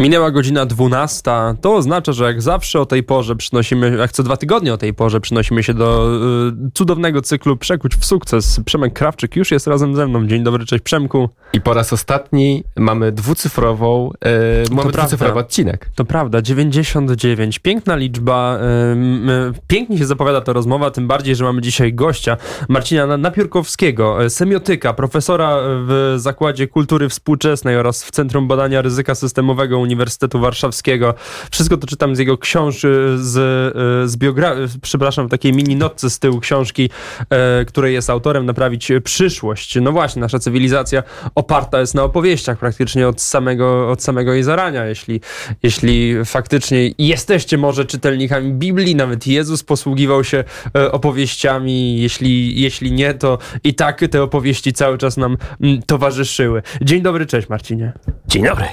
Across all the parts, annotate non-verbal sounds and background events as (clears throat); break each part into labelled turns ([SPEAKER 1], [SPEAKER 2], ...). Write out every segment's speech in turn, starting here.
[SPEAKER 1] Minęła godzina 12. To oznacza, że jak zawsze o tej porze przynosimy, jak co dwa tygodnie o tej porze przynosimy się do y, cudownego cyklu Przekuć w sukces. Przemek Krawczyk już jest razem ze mną. Dzień dobry, cześć Przemku.
[SPEAKER 2] I po raz ostatni mamy dwucyfrową, y, mamy dwucyfrowy odcinek.
[SPEAKER 1] To prawda, 99. Piękna liczba. Y, pięknie się zapowiada ta rozmowa, tym bardziej, że mamy dzisiaj gościa Marcina Napiórkowskiego, e, semiotyka, profesora w Zakładzie Kultury Współczesnej oraz w Centrum Badania Ryzyka Systemowego Uniwersytetu Warszawskiego. Wszystko to czytam z jego książki, z, z biografii, przepraszam, takiej mini notce z tyłu książki, e, której jest autorem, Naprawić przyszłość. No właśnie, nasza cywilizacja oparta jest na opowieściach praktycznie od samego, od samego jej zarania. Jeśli, jeśli faktycznie jesteście może czytelnikami Biblii, nawet Jezus posługiwał się e, opowieściami, jeśli, jeśli nie, to i tak te opowieści cały czas nam mm, towarzyszyły. Dzień dobry, cześć Marcinie.
[SPEAKER 3] Dzień dobry.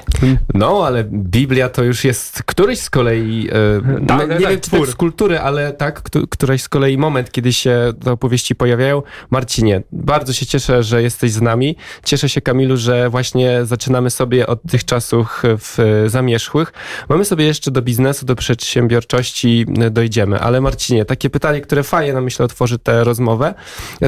[SPEAKER 2] No, ale Biblia to już jest któryś z kolei, e, tak, no, nie tak, wiem czy z kultury, ale tak, któryś z kolei moment, kiedy się te opowieści pojawiają. Marcinie, bardzo się cieszę, że jesteś z nami. Cieszę się Kamilu, że właśnie zaczynamy sobie od tych czasów w zamierzchłych. Mamy sobie jeszcze do biznesu, do przedsiębiorczości dojdziemy, ale Marcinie, takie pytanie, które fajnie nam myślę otworzy tę rozmowę,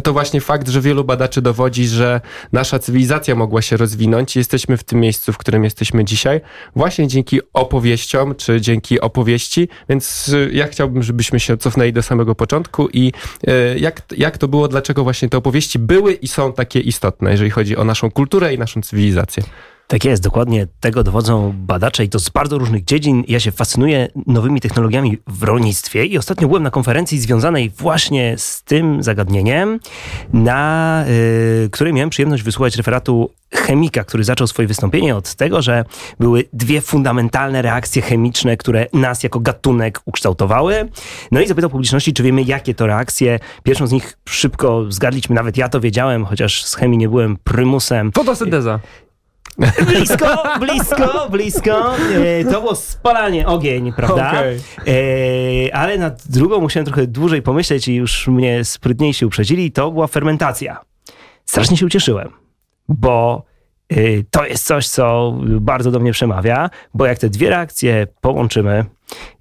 [SPEAKER 2] to właśnie fakt, że wielu badaczy dowodzi, że nasza cywilizacja mogła się rozwinąć i jesteśmy w tym miejscu, w którym jesteśmy dzisiaj, właśnie dzięki opowieściom, czy dzięki opowieści, więc y, ja chciałbym, żebyśmy się cofnęli do samego początku i y, jak, jak to było, dlaczego właśnie te opowieści były i są takie istotne, jeżeli chodzi o naszą kulturę i naszą cywilizację.
[SPEAKER 3] Tak jest, dokładnie tego dowodzą badacze i to z bardzo różnych dziedzin. Ja się fascynuję nowymi technologiami w rolnictwie i ostatnio byłem na konferencji związanej właśnie z tym zagadnieniem, na y, której miałem przyjemność wysłuchać referatu chemika, który zaczął swoje wystąpienie od tego, że były dwie fundamentalne reakcje chemiczne, które nas jako gatunek ukształtowały. No i zapytał publiczności, czy wiemy, jakie to reakcje. Pierwszą z nich szybko zgadliśmy, nawet ja to wiedziałem, chociaż z chemii nie byłem prymusem.
[SPEAKER 1] Fotosynteza.
[SPEAKER 3] Blisko, blisko, blisko. E, to było spalanie, ogień, prawda? Okay. E, ale na drugą musiałem trochę dłużej pomyśleć i już mnie sprytniejsi uprzedzili. To była fermentacja. Strasznie się ucieszyłem, bo e, to jest coś, co bardzo do mnie przemawia, bo jak te dwie reakcje połączymy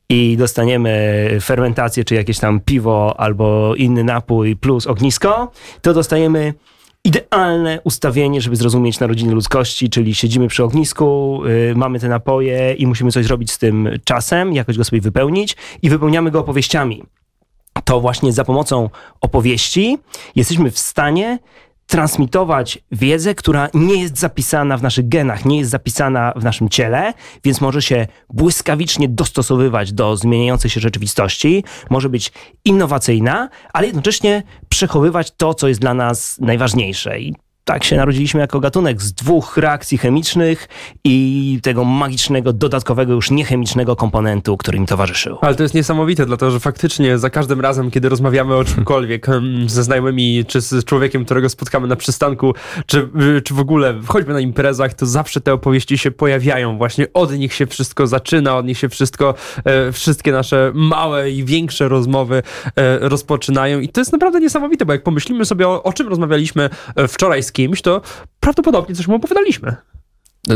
[SPEAKER 3] i dostaniemy fermentację, czy jakieś tam piwo albo inny napój plus ognisko, to dostajemy idealne ustawienie, żeby zrozumieć narodziny ludzkości, czyli siedzimy przy ognisku, yy, mamy te napoje i musimy coś zrobić z tym czasem, jakoś go sobie wypełnić i wypełniamy go opowieściami. To właśnie za pomocą opowieści jesteśmy w stanie transmitować wiedzę, która nie jest zapisana w naszych genach, nie jest zapisana w naszym ciele, więc może się błyskawicznie dostosowywać do zmieniającej się rzeczywistości, może być innowacyjna, ale jednocześnie przechowywać to, co jest dla nas najważniejsze. I tak się narodziliśmy jako gatunek z dwóch reakcji chemicznych i tego magicznego, dodatkowego, już niechemicznego komponentu, który im towarzyszył.
[SPEAKER 1] Ale to jest niesamowite, dlatego że faktycznie za każdym razem, kiedy rozmawiamy o czymkolwiek ze znajomymi, czy z człowiekiem, którego spotkamy na przystanku, czy, czy w ogóle choćby na imprezach, to zawsze te opowieści się pojawiają. Właśnie od nich się wszystko zaczyna, od nich się wszystko, e, wszystkie nasze małe i większe rozmowy e, rozpoczynają. I to jest naprawdę niesamowite, bo jak pomyślimy sobie o, o czym rozmawialiśmy e, wczoraj z kimś, to prawdopodobnie coś mu opowiadaliśmy.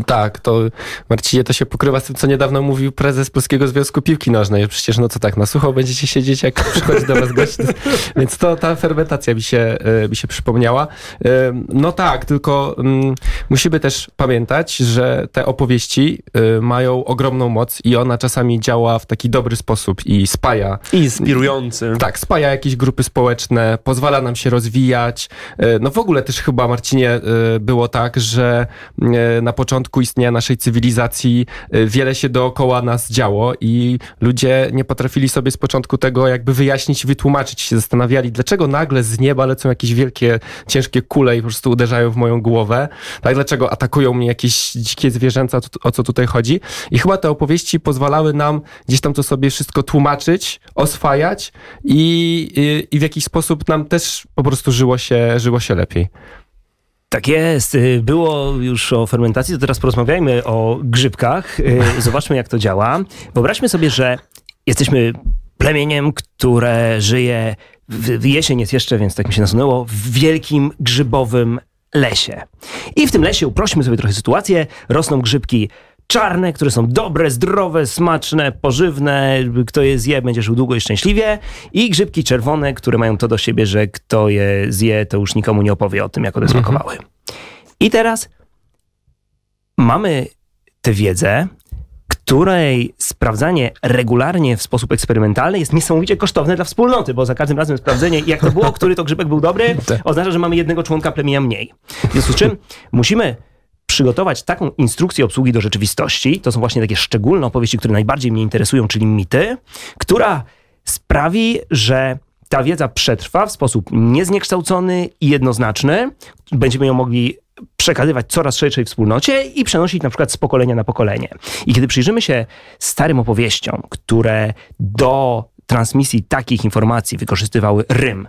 [SPEAKER 2] Tak, to Marcinie to się pokrywa z tym, co niedawno mówił prezes Polskiego Związku Piłki Nożnej. Przecież no co tak, na sucho będziecie siedzieć, jak (laughs) przychodzi do was gość. Więc to ta fermentacja mi się, e, mi się przypomniała. E, no tak, tylko um, musimy też pamiętać, że te opowieści um, mają ogromną moc i ona czasami działa w taki dobry sposób i spaja.
[SPEAKER 1] Inspirujący.
[SPEAKER 2] Tak, spaja jakieś grupy społeczne, pozwala nam się rozwijać. No w ogóle też chyba, Marcinie, było tak, że na początku początku istnienia naszej cywilizacji y, wiele się dookoła nas działo i ludzie nie potrafili sobie z początku tego jakby wyjaśnić i wytłumaczyć. Się zastanawiali, dlaczego nagle z nieba lecą jakieś wielkie, ciężkie kule i po prostu uderzają w moją głowę. Tak, dlaczego atakują mnie jakieś dzikie zwierzęta, o co tutaj chodzi. I chyba te opowieści pozwalały nam gdzieś tam to sobie wszystko tłumaczyć, oswajać i, i, i w jakiś sposób nam też po prostu żyło się, żyło się lepiej.
[SPEAKER 3] Tak jest. Y, było już o fermentacji, to teraz porozmawiajmy o grzybkach. Y, (laughs) zobaczmy, jak to działa. Wyobraźmy sobie, że jesteśmy plemieniem, które żyje, w jesień jest jeszcze, więc tak mi się nasunęło, w wielkim grzybowym lesie. I w tym lesie, uprośmy sobie trochę sytuację, rosną grzybki czarne, które są dobre, zdrowe, smaczne, pożywne. Kto je zje, będzie żył długo i szczęśliwie. I grzybki czerwone, które mają to do siebie, że kto je zje, to już nikomu nie opowie o tym, jak one mhm. smakowały. I teraz mamy tę wiedzę, której sprawdzanie regularnie w sposób eksperymentalny jest niesamowicie kosztowne dla wspólnoty, bo za każdym razem sprawdzenie, jak to było, który to grzybek był dobry, (laughs) tak. oznacza, że mamy jednego członka plemienia mniej. W związku z czym musimy przygotować taką instrukcję obsługi do rzeczywistości, to są właśnie takie szczególne opowieści, które najbardziej mnie interesują, czyli mity, która sprawi, że ta wiedza przetrwa w sposób niezniekształcony i jednoznaczny. Będziemy ją mogli przekazywać coraz szerszej wspólnocie i przenosić na przykład z pokolenia na pokolenie. I kiedy przyjrzymy się starym opowieściom, które do transmisji takich informacji wykorzystywały rym,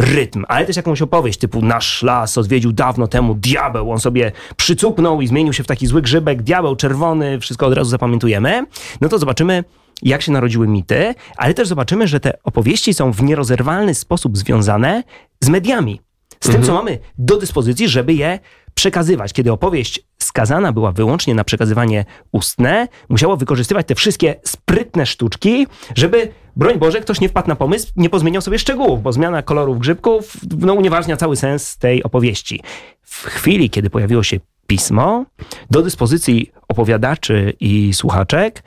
[SPEAKER 3] rytm, ale też jakąś opowieść typu nasz las odwiedził dawno temu diabeł, on sobie przycupnął i zmienił się w taki zły grzybek, diabeł czerwony, wszystko od razu zapamiętujemy, no to zobaczymy, jak się narodziły mity, ale też zobaczymy, że te opowieści są w nierozerwalny sposób związane z mediami. Z mhm. tym, co mamy do dyspozycji, żeby je przekazywać. Kiedy opowieść skazana była wyłącznie na przekazywanie ustne, musiało wykorzystywać te wszystkie sprytne sztuczki, żeby, broń Boże, ktoś nie wpadł na pomysł, nie pozmieniał sobie szczegółów, bo zmiana kolorów grzybków no, unieważnia cały sens tej opowieści. W chwili, kiedy pojawiło się pismo, do dyspozycji opowiadaczy i słuchaczek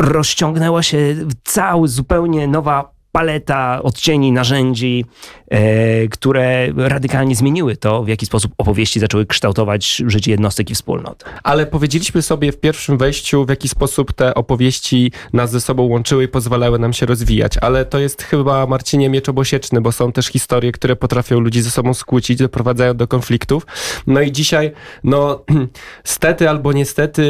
[SPEAKER 3] rozciągnęła się cały zupełnie nowa paleta odcieni, narzędzi, które radykalnie zmieniły to, w jaki sposób opowieści zaczęły kształtować życie jednostek i wspólnot.
[SPEAKER 2] Ale powiedzieliśmy sobie w pierwszym wejściu, w jaki sposób te opowieści nas ze sobą łączyły i pozwalały nam się rozwijać. Ale to jest chyba, Marcinie, miecz obosieczny, bo są też historie, które potrafią ludzi ze sobą skłócić, doprowadzają do konfliktów. No i dzisiaj, no, (clears throat) stety albo niestety,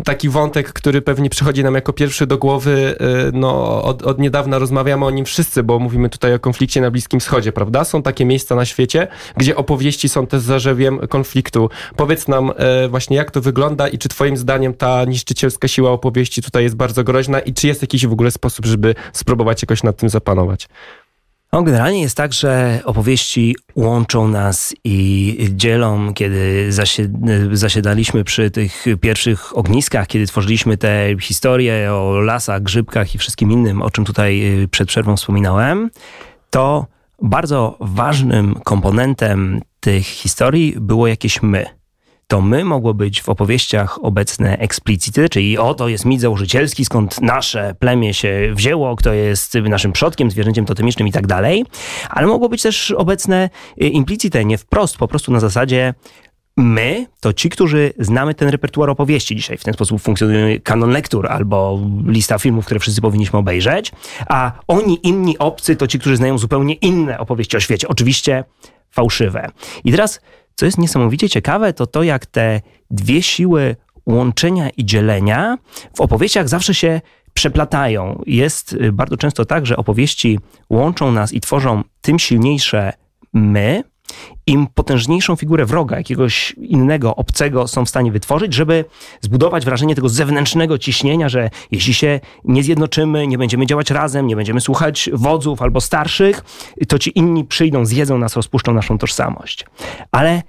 [SPEAKER 2] y, taki wątek, który pewnie przychodzi nam jako pierwszy do głowy, y, no, od, od niedawna rozmawiamy o nim wszyscy, bo mówimy tutaj o konflikcie na Bliskim Wschodzie, prawda? Są takie miejsca na świecie, gdzie opowieści są też zarzewiem konfliktu. Powiedz nam e, właśnie, jak to wygląda i czy twoim zdaniem ta niszczycielska siła opowieści tutaj jest bardzo groźna i czy jest jakiś w ogóle sposób, żeby spróbować jakoś nad tym zapanować?
[SPEAKER 3] No, generalnie jest tak, że opowieści łączą nas i dzielą, kiedy zasiedaliśmy przy tych pierwszych ogniskach, kiedy tworzyliśmy te historie o lasach, grzybkach i wszystkim innym, o czym tutaj y, przed przerwą wspominałem, to bardzo ważnym komponentem tych historii było jakieś my. To my mogło być w opowieściach obecne eksplicity, czyli oto jest mit założycielski, skąd nasze plemię się wzięło, kto jest naszym przodkiem, zwierzęciem totemicznym i tak dalej, ale mogło być też obecne y, implicite, nie wprost, po prostu na zasadzie My to ci, którzy znamy ten repertuar opowieści. Dzisiaj w ten sposób funkcjonuje kanon lektur albo lista filmów, które wszyscy powinniśmy obejrzeć, a oni, inni obcy, to ci, którzy znają zupełnie inne opowieści o świecie. Oczywiście fałszywe. I teraz co jest niesamowicie ciekawe, to to, jak te dwie siły łączenia i dzielenia w opowieściach zawsze się przeplatają. Jest y, bardzo często tak, że opowieści łączą nas i tworzą tym silniejsze my, im potężniejszą figurę wroga, jakiegoś innego, obcego są w stanie wytworzyć, żeby zbudować wrażenie tego zewnętrznego ciśnienia, że jeśli się nie zjednoczymy, nie będziemy działać razem, nie będziemy słuchać wodzów albo starszych, to ci inni przyjdą, zjedzą nas, rozpuszczą naszą tożsamość. Ale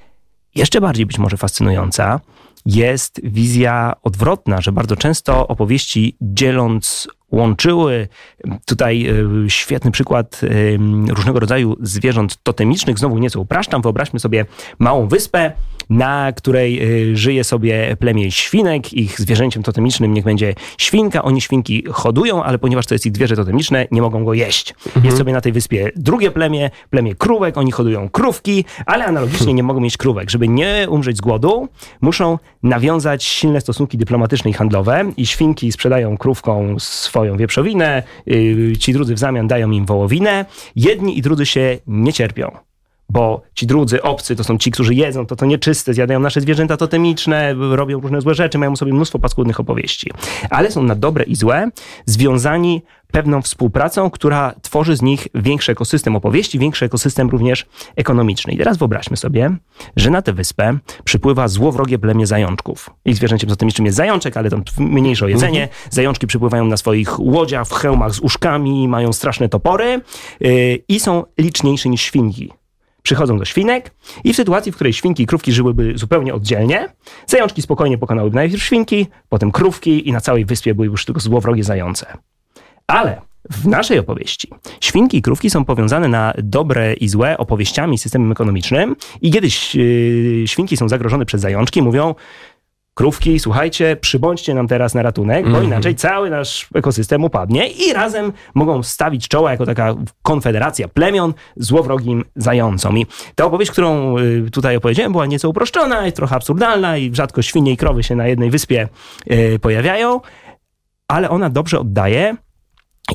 [SPEAKER 3] jeszcze bardziej być może fascynująca jest wizja odwrotna, że bardzo często opowieści dzieląc łączyły. Tutaj e, świetny przykład e, różnego rodzaju zwierząt totemicznych. Znowu nieco upraszczam. Wyobraźmy sobie małą wyspę, na której e, żyje sobie plemię świnek. Ich zwierzęciem totemicznym niech będzie świnka. Oni świnki hodują, ale ponieważ to jest ich zwierzę totemiczne, nie mogą go jeść. Mhm. Jest sobie na tej wyspie drugie plemię, plemię krówek. Oni hodują krówki, ale analogicznie nie mogą mieć krówek. Żeby nie umrzeć z głodu, muszą nawiązać silne stosunki dyplomatyczne i handlowe i świnki sprzedają swoje swoją wieprzowinę, y, ci drudzy w zamian dają im wołowinę. Jedni i drudzy się nie cierpią bo ci drudzy, obcy, to są ci, którzy jedzą, to to nieczyste, zjadają nasze zwierzęta totemiczne, robią różne złe rzeczy, mają sobie mnóstwo paskudnych opowieści. Ale są na dobre i złe związani pewną współpracą, która tworzy z nich większy ekosystem opowieści, większy ekosystem również ekonomiczny. I teraz wyobraźmy sobie, że na tę wyspę przypływa złowrogie plemię zajączków. Ich zwierzęciem totemicznym jest zajączek, ale to mniejsze jedzenie. Mhm. Zajączki przypływają na swoich łodziach, w hełmach z uszkami, mają straszne topory yy, i są liczniejsze niż świnki przychodzą do świnek i w sytuacji, w której świnki i krówki żyłyby zupełnie oddzielnie, zajączki spokojnie pokonałyby najpierw świnki, potem krówki i na całej wyspie były już tylko złowrogie zające. Ale w naszej opowieści świnki i krówki są powiązane na dobre i złe opowieściami systemem ekonomicznym i kiedyś yy, świnki są zagrożone przez zajączki, mówią krówki, słuchajcie, przybądźcie nam teraz na ratunek, bo -hmm. inaczej cały nasz ekosystem upadnie i razem mogą stawić czoła jako taka konfederacja plemion złowrogim zającom. I ta opowieść, którą y, tutaj opowiedziałem, była nieco uproszczona, jest trochę absurdalna i rzadko świnie i krowy się na jednej wyspie yy, pojawiają, ale ona dobrze oddaje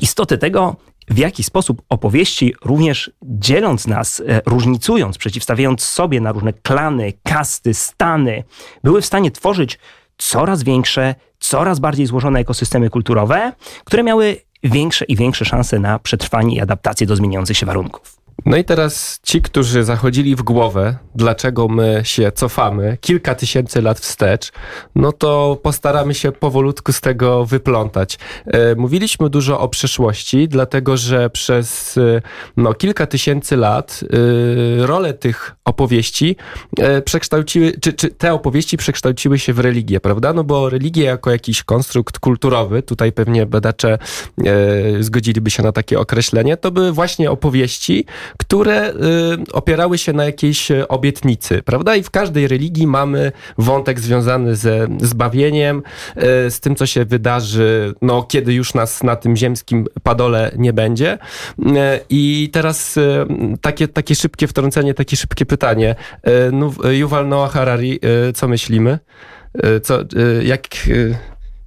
[SPEAKER 3] istotę tego, w jaki sposób opowieści, również dzieląc nas, e, różnicując, przeciwstawiając sobie na różne klany, kasty, stany, były w stanie tworzyć coraz większe, coraz bardziej złożone ekosystemy kulturowe, które miały większe i większe szanse na przetrwanie i adaptację do zmieniających się warunków.
[SPEAKER 2] No i teraz ci, którzy zachodzili w głowę, dlaczego my się cofamy kilka tysięcy lat wstecz, no to postaramy się powolutku z tego wyplątać. E, mówiliśmy dużo o przeszłości, dlatego że przez e, no, kilka tysięcy lat e, rolę tych opowieści przekształciły, czy, czy te opowieści przekształciły się w religię, prawda? No bo religia jako jakiś konstrukt kulturowy, tutaj pewnie badacze zgodziliby się na takie określenie, to były właśnie opowieści, które y, opierały się na jakiejś y, obietnicy, prawda? I w każdej religii mamy wątek związany ze zbawieniem, y, z tym, co się wydarzy, no, kiedy już nas na tym ziemskim padole nie będzie. I teraz takie, takie szybkie wtrącenie, takie szybkie pytanie. Yuval Noah Harari, co myślimy? Co, jak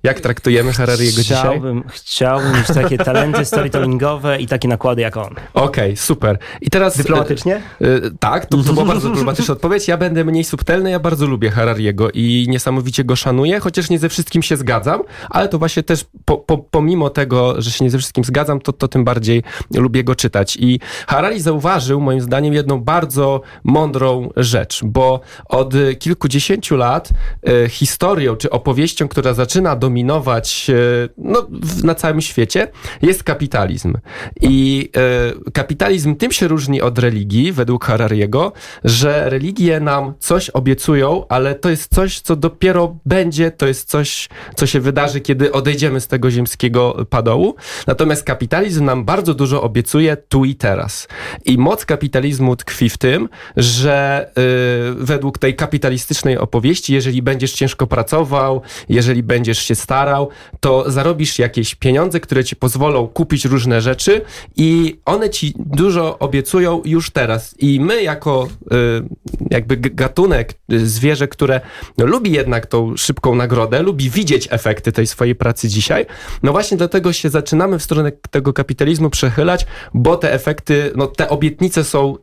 [SPEAKER 2] jak traktujemy Harariego dzisiaj?
[SPEAKER 3] Chciałbym mieć takie talenty (laughs) storytellingowe i takie nakłady jak on.
[SPEAKER 2] Okej, okay, super. I teraz...
[SPEAKER 3] Dyplomatycznie?
[SPEAKER 2] Y, y, tak, to, to była bardzo (laughs) dyplomatyczna odpowiedź. Ja będę mniej subtelny, ja bardzo lubię Harariego i niesamowicie go szanuję, chociaż nie ze wszystkim się zgadzam, ale to właśnie też po, po, pomimo tego, że się nie ze wszystkim zgadzam, to, to tym bardziej lubię go czytać. I Harari zauważył moim zdaniem jedną bardzo mądrą rzecz, bo od kilkudziesięciu lat y, historią czy opowieścią, która zaczyna do dominować e, no, na całym świecie, jest kapitalizm. I e, kapitalizm tym się różni od religii, według Harariego, że religie nam coś obiecują, ale to jest coś, co dopiero będzie, to jest coś, co się wydarzy, kiedy odejdziemy z tego ziemskiego padołu. Natomiast kapitalizm nam bardzo dużo obiecuje tu i teraz. I moc kapitalizmu tkwi w tym, że y, według tej kapitalistycznej opowieści, jeżeli będziesz ciężko pracował, jeżeli będziesz się starał, to zarobisz jakieś pieniądze, które ci pozwolą kupić różne rzeczy i one ci dużo obiecują już teraz. I my jako y, jakby gatunek, y, zwierzę, które no, lubi jednak tą szybką nagrodę, lubi widzieć efekty tej swojej pracy dzisiaj, no właśnie dlatego się zaczynamy w stronę tego kapitalizmu przechylać, bo te efekty, no te obietnice są,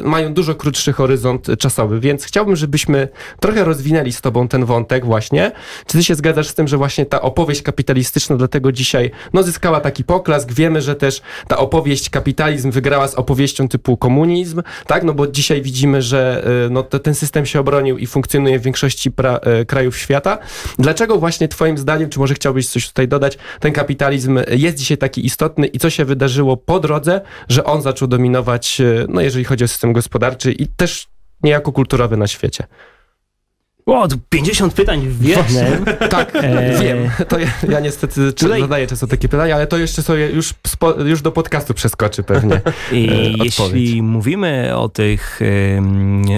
[SPEAKER 2] y, mają dużo krótszy horyzont czasowy, więc chciałbym, żebyśmy trochę rozwinęli z tobą ten wątek właśnie. Czy ty się zgadzasz z tym, że właśnie ta opowieść kapitalistyczna dlatego dzisiaj no, zyskała taki poklask. Wiemy, że też ta opowieść kapitalizm wygrała z opowieścią typu komunizm, tak? No bo dzisiaj widzimy, że y, no, ten system się obronił i funkcjonuje w większości pra, y, krajów świata. Dlaczego właśnie twoim zdaniem, czy może chciałbyś coś tutaj dodać, ten kapitalizm jest dzisiaj taki istotny i co się wydarzyło po drodze, że on zaczął dominować, y, no jeżeli chodzi o system gospodarczy i też niejako kulturowy na świecie?
[SPEAKER 3] O, 50 pytań w jednym.
[SPEAKER 2] tak, (laughs) e... wiem. To ja, ja niestety Tutaj... zadaję często takie pytania, ale to jeszcze sobie już, spo, już do podcastu przeskoczy pewnie. (laughs)
[SPEAKER 3] I e, jeśli mówimy o tych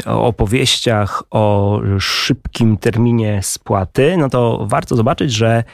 [SPEAKER 3] o opowieściach o szybkim terminie spłaty, no to warto zobaczyć, że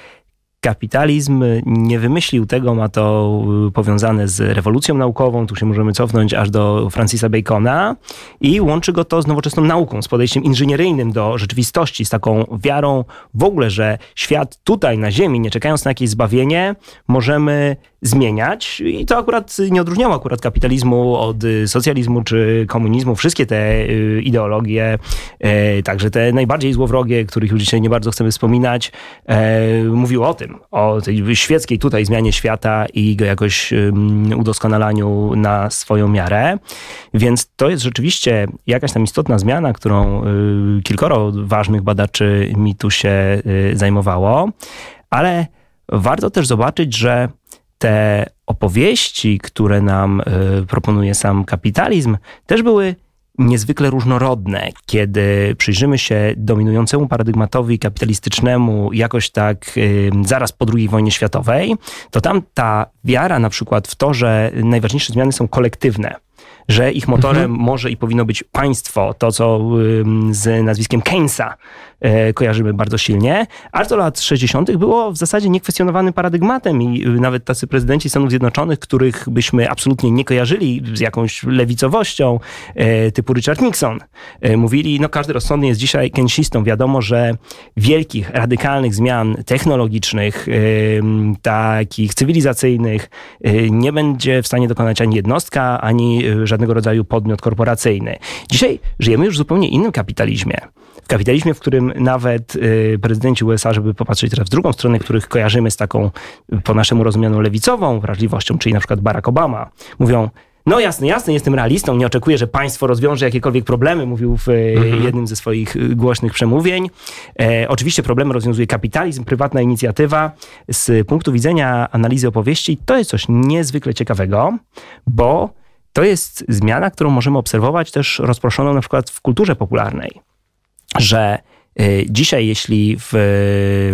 [SPEAKER 3] kapitalizm nie wymyślił tego, ma to y, powiązane z rewolucją naukową, tu się możemy cofnąć aż do Francisa Bacona i łączy go to z nowoczesną nauką, z podejściem inżynieryjnym do rzeczywistości, z taką wiarą w ogóle, że świat tutaj na Ziemi, nie czekając na jakieś zbawienie, możemy zmieniać i to akurat nie odróżniało akurat kapitalizmu od y, socjalizmu czy komunizmu. Wszystkie te y, ideologie, także te najbardziej złowrogie, których już dzisiaj nie bardzo chcemy wspominać, mówiły o tym, o tej świeckiej tutaj zmianie świata i go jakoś udoskonalaniu na swoją miarę. Więc to jest rzeczywiście jakaś tam istotna zmiana, którą y, kilkoro ważnych badaczy mitu się zajmowało, ale warto też zobaczyć, że te opowieści, które nam y, proponuje sam kapitalizm, też były niezwykle różnorodne. Kiedy przyjrzymy się dominującemu paradygmatowi kapitalistycznemu jakoś tak zaraz po II wojnie światowej, to tam ta wiara na przykład w to, że najważniejsze zmiany są kolektywne, że ich motorem mhm. może i powinno być państwo, to co z nazwiskiem Keynesa e, kojarzymy bardzo silnie, aż do lat 60. było w zasadzie niekwestionowanym paradygmatem i nawet tacy prezydenci Stanów Zjednoczonych, których byśmy absolutnie nie kojarzyli z jakąś lewicowością, e, typu Richard Nixon, e, mówili, no każdy rozsądny jest dzisiaj keynesistą. Wiadomo, że wielkich, radykalnych zmian technologicznych, takich cywilizacyjnych nie będzie w stanie dokonać ani jednostka, ani żadnego rodzaju podmiot korporacyjny. Dzisiaj żyjemy już w zupełnie innym kapitalizmie. W kapitalizmie, w którym nawet y, prezydenci USA, żeby popatrzeć teraz w drugą stronę, których kojarzymy z taką po naszemu rozumianą lewicową wrażliwością, czyli na przykład Barack Obama, mówią, no jasne, jasne, jestem realistą, nie oczekuję, że państwo rozwiąże jakiekolwiek problemy, mówił w mhm. jednym ze swoich y, głośnych przemówień. E, oczywiście problemy rozwiązuje kapitalizm, prywatna inicjatywa. Z punktu widzenia analizy opowieści to jest coś niezwykle ciekawego, bo to jest zmiana, którą możemy obserwować też rozproszoną na przykład w kulturze popularnej, że y, dzisiaj jeśli w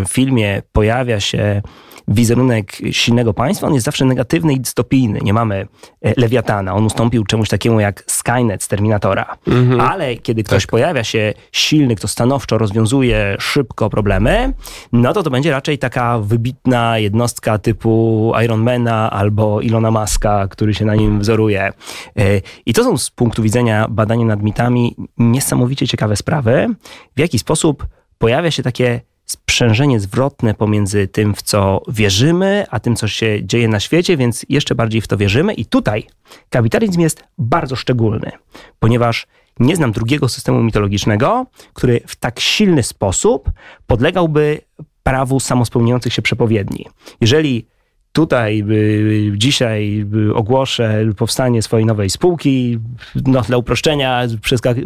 [SPEAKER 3] filmie pojawia się wizerunek silnego państwa, on jest zawsze negatywny i dystopijny. Nie mamy e, Lewiatana, on ustąpił czemuś takiemu jak Skynet z Terminatora. Mhm. Ale kiedy ktoś tak. pojawia się silny, kto stanowczo rozwiązuje szybko problemy, no to to będzie raczej taka wybitna jednostka typu Ironmana albo Ilona Maska, który się na nim wzoruje. E, I to są z punktu widzenia badania nad mitami niesamowicie ciekawe sprawy, w jaki sposób pojawia się takie sprzężenie zwrotne pomiędzy tym, w co wierzymy, a tym, co się dzieje na świecie, więc jeszcze bardziej w to wierzymy. I tutaj kapitalizm jest bardzo szczególny, ponieważ nie znam drugiego systemu mitologicznego, który w tak silny sposób podlegałby prawu samospełniających się przepowiedni. Jeżeli tutaj y, dzisiaj y, ogłoszę powstanie swojej nowej spółki. No, dla uproszczenia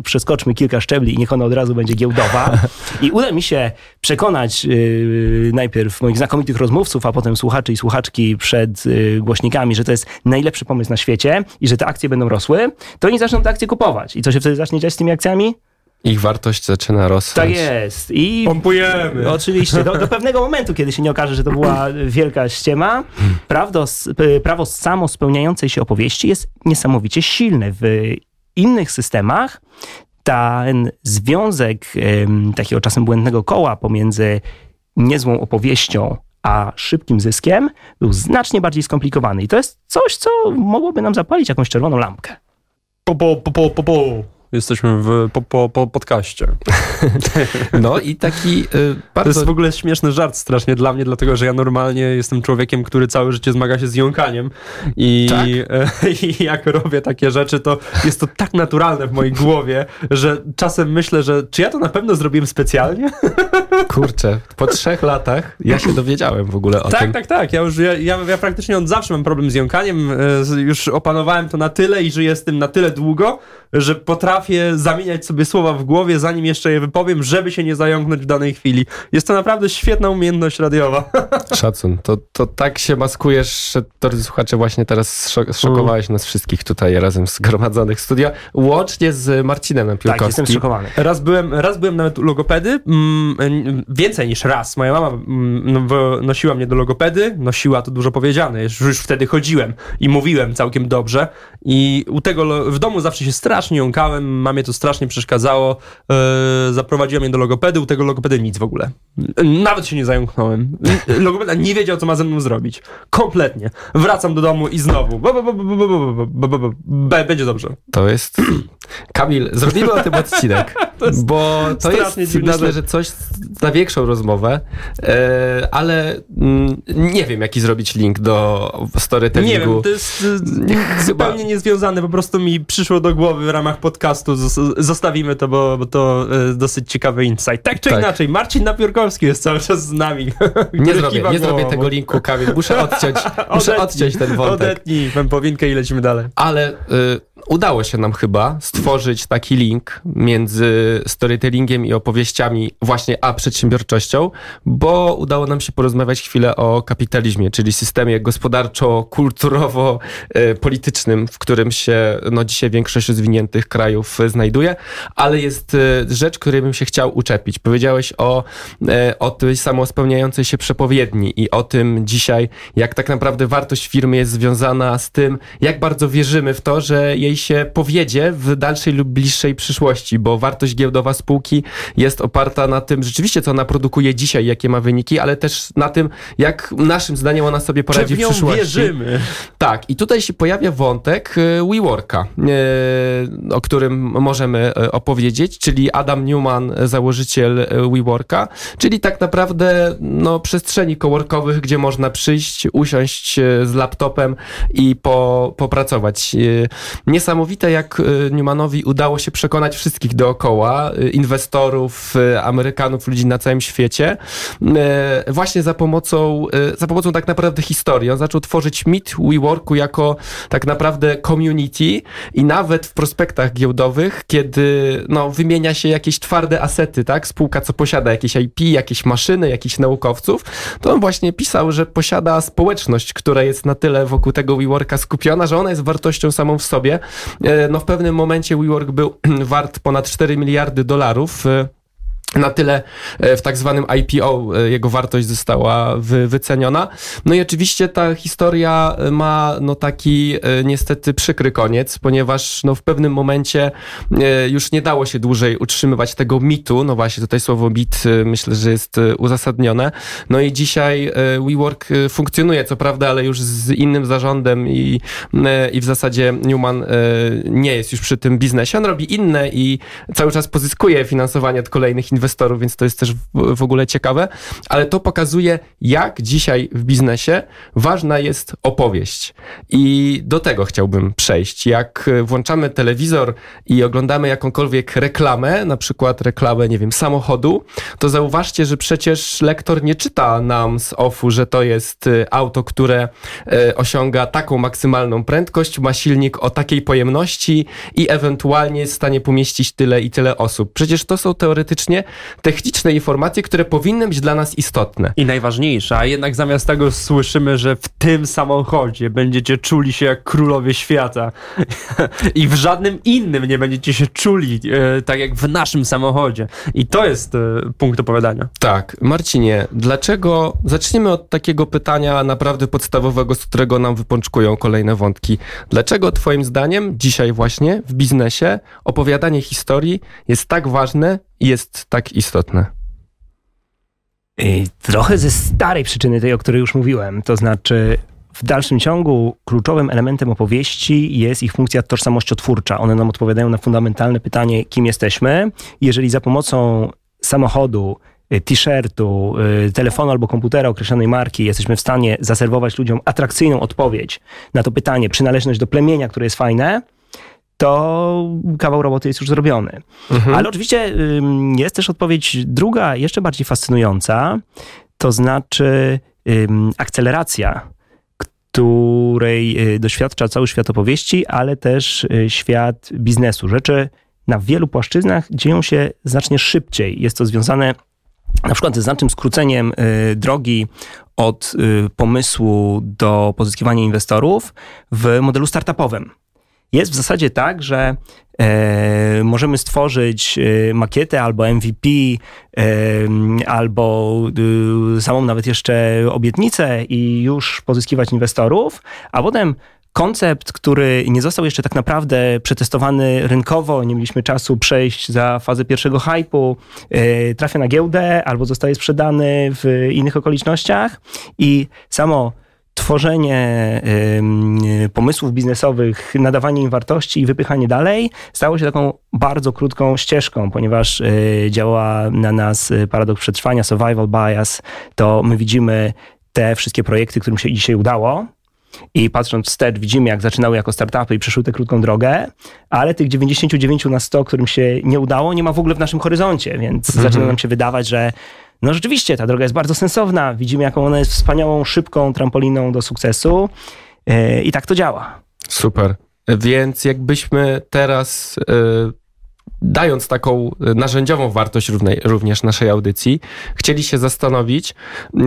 [SPEAKER 3] przeskoczmy kilka szczebli i niech ona od razu będzie giełdowa. I uda mi się przekonać y, najpierw moich znakomitych rozmówców, a potem słuchaczy i słuchaczki przed głośnikami, że to jest najlepszy pomysł na świecie i że te akcje będą rosły, to oni zaczną te akcje kupować. I co się wtedy zacznie dziać z tymi akcjami?
[SPEAKER 2] Ich wartość zaczyna rosnąć.
[SPEAKER 3] Tak jest. I
[SPEAKER 1] Pompujemy.
[SPEAKER 3] Oczywiście. Do, do, pewnego momentu, kiedy się nie okaże, że to była wielka ściema, prawdo, prawo samo spełniającej się opowieści jest niesamowicie silne. W innych systemach ten związek takiego czasem błędnego koła pomiędzy niezłą opowieścią a szybkim zyskiem był znacznie bardziej skomplikowany. I to jest coś, co mogłoby nam zapalić jakąś czerwoną lampkę.
[SPEAKER 1] Po, po, po, po, po. Jesteśmy w, po, po, po podcaście. (laughs)
[SPEAKER 2] No i taki y,
[SPEAKER 1] bardzo... To jest w ogóle śmieszny żart strasznie dla mnie, dlatego że ja normalnie jestem człowiekiem, który całe życie zmaga się z jąkaniem i, tak? e, (laughs) i jak robię takie rzeczy, to jest to tak naturalne w mojej głowie, że czasem myślę, że czy ja to na pewno zrobiłem specjalnie? (laughs)
[SPEAKER 2] Kurczę, po trzech latach ja się dowiedziałem w ogóle o
[SPEAKER 1] tak,
[SPEAKER 2] tym.
[SPEAKER 1] Tak, tak, tak. Ja już, ja, ja, ja praktycznie od zawsze mam problem z jąkaniem. E, już opanowałem to na tyle i żyję z tym na tyle długo, że potrafię zamieniać sobie słowa w głowie, zanim jeszcze je wypowiem, żeby się nie zająknąć w danej chwili. Jest to naprawdę świetna umiejętność radiowa. (laughs)
[SPEAKER 2] Szacun. To, to tak się maskujesz, że drodzy słuchacze, właśnie teraz szokowałeś nas wszystkich tutaj razem zgromadzonych w studio, łącznie z Marcinem Piłkowskim. Tak,
[SPEAKER 3] jestem szokowany.
[SPEAKER 1] Raz byłem, raz byłem nawet u logopedy, mm, więcej niż raz. Moja mama mm, nosiła mnie do logopedy, nosiła, to dużo powiedziane, już, już wtedy chodziłem i mówiłem całkiem dobrze i u tego w domu zawsze się strasznie strasznie jąkałem, mamie to strasznie przeszkadzało. Yy, zaprowadziła mnie do logopedy, u tego logopedy nic w ogóle. Nawet się nie zająknąłem. Logopeda nie wiedział, co ma ze mną zrobić. Kompletnie. Wracam do domu i znowu. Będzie dobrze.
[SPEAKER 2] To jest... Kamil, zrobimy o tym odcinek, (laughs) to bo to jest, że coś na większą rozmowę, ale nie wiem, jaki zrobić link do storytellingu.
[SPEAKER 1] Nie wiem, to jest (laughs) zupełnie niezwiązane, po prostu mi przyszło do głowy ramach podcastu zostawimy to, bo, bo to e, dosyć ciekawy insight. Tak czy tak. inaczej, Marcin Napiórkowski jest cały czas z nami. (laughs)
[SPEAKER 2] Nie zrobię, nie zrobię tego linku, Kamil. Muszę odciąć, muszę odciąć ten wątek.
[SPEAKER 1] Odetnij powinkę i lecimy dalej.
[SPEAKER 2] Ale y, udało się nam chyba stworzyć taki link między storytellingiem i opowieściami właśnie a przedsiębiorczością, bo udało nam się porozmawiać chwilę o kapitalizmie, czyli systemie gospodarczo-kulturowo-politycznym, w którym się no, dzisiaj większość rozwiniętych krajów znajduje, ale jest rzecz, której bym się chciał uczepić. Powiedziałeś o, o tej samospełniającej się przepowiedni i o tym dzisiaj, jak tak naprawdę wartość firmy jest związana z tym, jak bardzo wierzymy w to, że jej się powiedzie w dalszej lub bliższej przyszłości, bo wartość giełdowa spółki jest oparta na tym rzeczywiście, co ona produkuje dzisiaj, jakie ma wyniki, ale też na tym, jak naszym zdaniem ona sobie poradzi
[SPEAKER 1] w,
[SPEAKER 2] w przyszłości.
[SPEAKER 1] wierzymy.
[SPEAKER 2] Tak, i tutaj się pojawia wątek e, WeWorka, e, o którym możemy e, opowiedzieć, czyli Adam Newman, założyciel WeWorka, czyli tak naprawdę no, przestrzeni coworkowych, gdzie można przyjść, usiąść z laptopem i po, popracować. Niesamowite, jak Newmanowi udało się przekonać wszystkich dookoła, inwestorów, Amerykanów, ludzi na całym świecie, właśnie za pomocą, za pomocą tak naprawdę historii. On zaczął tworzyć mit WeWorku jako tak naprawdę community i nawet w prospektach giełdowych, kiedy no, wymienia się jakieś twarde asety, tak? Spółka, co posiada jakieś IP, jakieś maszyny, jakichś naukowców, to on właśnie pisał, że posiada społeczność, która jest na tyle wokół tego WeWorka skupiona, że ona jest wartością samą w sobie. E, no w pewnym momencie WeWork był (clears throat) wart ponad 4 miliardy dolarów. E, na tyle e, w tak zwanym IPO e, jego wartość została wy, wyceniona. No i oczywiście ta historia e, ma no taki niestety przykry koniec, ponieważ no w pewnym momencie już nie dało się dłużej utrzymywać tego mitu, no właśnie tutaj słowo mit myślę, że jest uzasadnione. No i dzisiaj WeWork funkcjonuje, co prawda, ale już z innym zarządem i, i w zasadzie Newman nie jest już przy tym biznesie. On robi inne i cały czas pozyskuje finansowanie od kolejnych inwestorów inwestorów, więc to jest też w, ogóle ciekawe, ale to pokazuje, jak dzisiaj w biznesie ważna jest opowieść. I do tego chciałbym przejść. Jak włączamy telewizor i oglądamy jakąkolwiek reklamę, na przykład reklamę, nie wiem, samochodu, to zauważcie, że przecież lektor nie czyta nam z offu, że to jest y, auto, które y, osiąga taką maksymalną prędkość, ma silnik o takiej pojemności i ewentualnie jest w stanie pomieścić tyle i tyle osób. Przecież to są teoretycznie techniczne informacje, które powinny być dla nas istotne.
[SPEAKER 1] I najważniejsze, a jednak zamiast tego słyszymy, że w tym samochodzie będziecie czuli się jak królowie świata (laughs) i w żadnym innym nie będziecie się czuli e, tak jak w naszym samochodzie. I to jest e, punkt opowiadania.
[SPEAKER 2] Tak. Marcinie, dlaczego, zaczniemy od takiego pytania naprawdę podstawowego, z którego nam wypączkują kolejne wątki. Dlaczego twoim zdaniem dzisiaj właśnie w biznesie opowiadanie historii jest tak ważne jest tak istotne?
[SPEAKER 3] Trochę ze starej przyczyny, tej, o której już mówiłem. To znaczy, w dalszym ciągu kluczowym elementem opowieści jest ich funkcja tożsamościotwórcza. One nam odpowiadają na fundamentalne pytanie, kim jesteśmy. Jeżeli za pomocą samochodu, y, t-shirtu, y, telefonu albo komputera określonej marki jesteśmy w stanie zaserwować ludziom atrakcyjną odpowiedź na to pytanie, przynależność do plemienia, które jest fajne, to kawał roboty jest już zrobiony. Mhm. Ale oczywiście jest też odpowiedź druga, jeszcze bardziej fascynująca, to znaczy akceleracja, której y, doświadcza cały świat opowieści, ale też y, świat biznesu. Rzeczy na wielu płaszczyznach dzieją się znacznie szybciej. Jest to związane na przykład ze znacznym skróceniem y, drogi od pomysłu do pozyskiwania inwestorów w modelu startupowym. Jest w zasadzie tak, że e, możemy stworzyć e, makietę albo MVP, e, albo e, samą nawet jeszcze obietnicę i już pozyskiwać inwestorów, a potem koncept, który nie został jeszcze tak naprawdę przetestowany rynkowo, nie mieliśmy czasu przejść za fazę pierwszego hypu, e, trafia na giełdę albo zostaje sprzedany w innych okolicznościach i samo tworzenie pomysłów biznesowych, nadawanie im wartości i wypychanie dalej stało się taką bardzo krótką ścieżką, ponieważ e, działa na nas paradoks przetrwania, survival bias, to my widzimy te wszystkie projekty, którym się dzisiaj udało, i patrząc wstecz, widzimy, jak zaczynały jako startupy i przeszły tę krótką drogę, ale tych 99 na 100, którym się nie udało, nie ma w ogóle w naszym horyzoncie, więc mhm. zaczyna nam się wydawać, że no rzeczywiście, ta droga jest bardzo sensowna. Widzimy, jaką ona jest wspaniałą, szybką trampoliną do sukcesu. E, I tak to działa.
[SPEAKER 2] Super. Więc jakbyśmy teraz dając taką narzędziową wartość również naszej audycji, chcieli się zastanowić,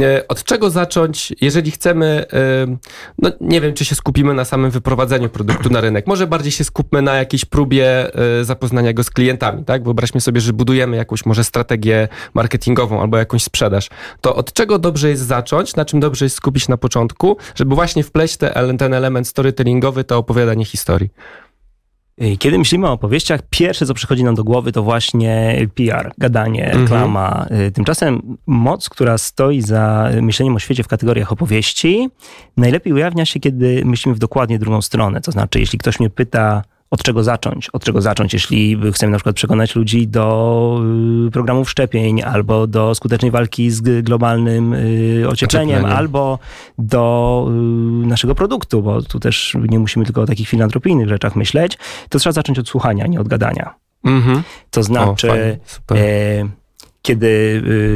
[SPEAKER 2] e, od czego zacząć, jeżeli chcemy, e, no nie wiem, czy się skupimy na samym wyprowadzeniu produktu na rynek. Może bardziej się skupmy na jakiejś próbie e, zapoznania go z klientami, tak? Wyobraźmy sobie, że budujemy jakąś może strategię marketingową albo jakąś sprzedaż. To od czego dobrze jest zacząć, na czym dobrze jest skupić na początku, żeby właśnie wpleść te, ten element storytellingowy, to opowiadanie historii.
[SPEAKER 3] Y, kiedy myślimy o opowieściach, pierwsze co przychodzi nam do głowy to właśnie PR, gadanie, mhm. reklama. Mhm. Tymczasem moc, która stoi za myśleniem o świecie w kategoriach opowieści, najlepiej ujawnia się, kiedy myślimy w dokładnie drugą stronę. To znaczy, jeśli ktoś mnie pyta, od czego zacząć? Od czego zacząć, jeśli chcemy na przykład przekonać ludzi do y, programów szczepień, albo do skutecznej walki z globalnym y, ociepleniem, albo do y, naszego produktu, bo tu też nie musimy tylko o takich filantropijnych rzeczach myśleć, to trzeba zacząć od słuchania, nie od gadania. Mhm. To znaczy, o, kiedy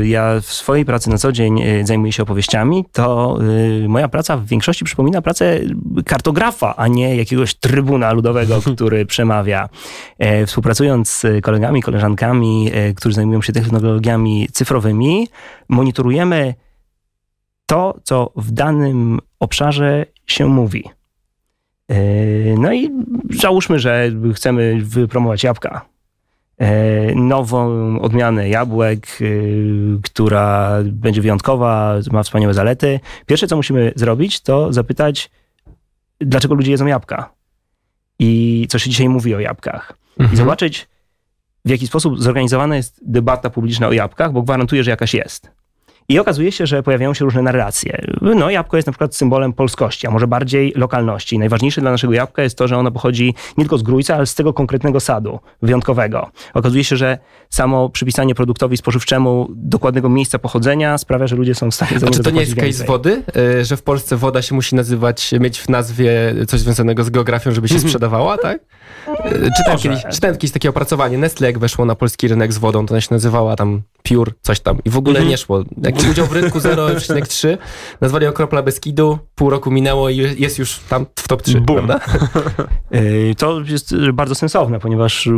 [SPEAKER 3] y, ja w swojej pracy na co dzień y, zajmuję się opowieściami, to y, moja praca w większości przypomina pracę kartografa, a nie jakiegoś trybuna ludowego, (laughs) który przemawia. E, współpracując z kolegami, koleżankami, e, którzy zajmują się technologiami cyfrowymi, monitorujemy to, co w danym obszarze się mówi. E, no i załóżmy, że chcemy wypromować jabłka nową odmianę jabłek, e, która będzie wyjątkowa, ma wspaniałe zalety. Pierwsze, co musimy zrobić, to zapytać, dlaczego ludzie jedzą jabłka i co się dzisiaj mówi o jabłkach. Mhm. I zobaczyć, w jaki sposób zorganizowana jest debata publiczna o jabłkach, bo gwarantuję, że jakaś jest. I okazuje się, że pojawiają się różne narracje. No, jabłko jest na przykład symbolem polskości, a może bardziej lokalności. Najważniejsze dla naszego jabłka jest to, że ono pochodzi nie tylko z Grójca, ale z tego konkretnego sadu, wyjątkowego. Okazuje się, że samo przypisanie produktowi spożywczemu dokładnego miejsca pochodzenia sprawia, że ludzie są w stanie
[SPEAKER 2] A czy to nie jest case wody? E, że w Polsce woda się musi nazywać, mieć w nazwie coś związanego z geografią, żeby się (laughs) sprzedawała, tak? E, czytałem kiedyś, czytałem kiedyś takie opracowanie. Nestle jak weszło na polski rynek z wodą, to ona się nazywała tam Pure, coś tam. I w ogóle mhm. nie szło. Jak udział w rynku 0,3, nazwali okropla Beskidu, pół roku minęło i jest już tam w top 3, Boom. prawda? (laughs)
[SPEAKER 3] E, to jest bardzo sensowne, ponieważ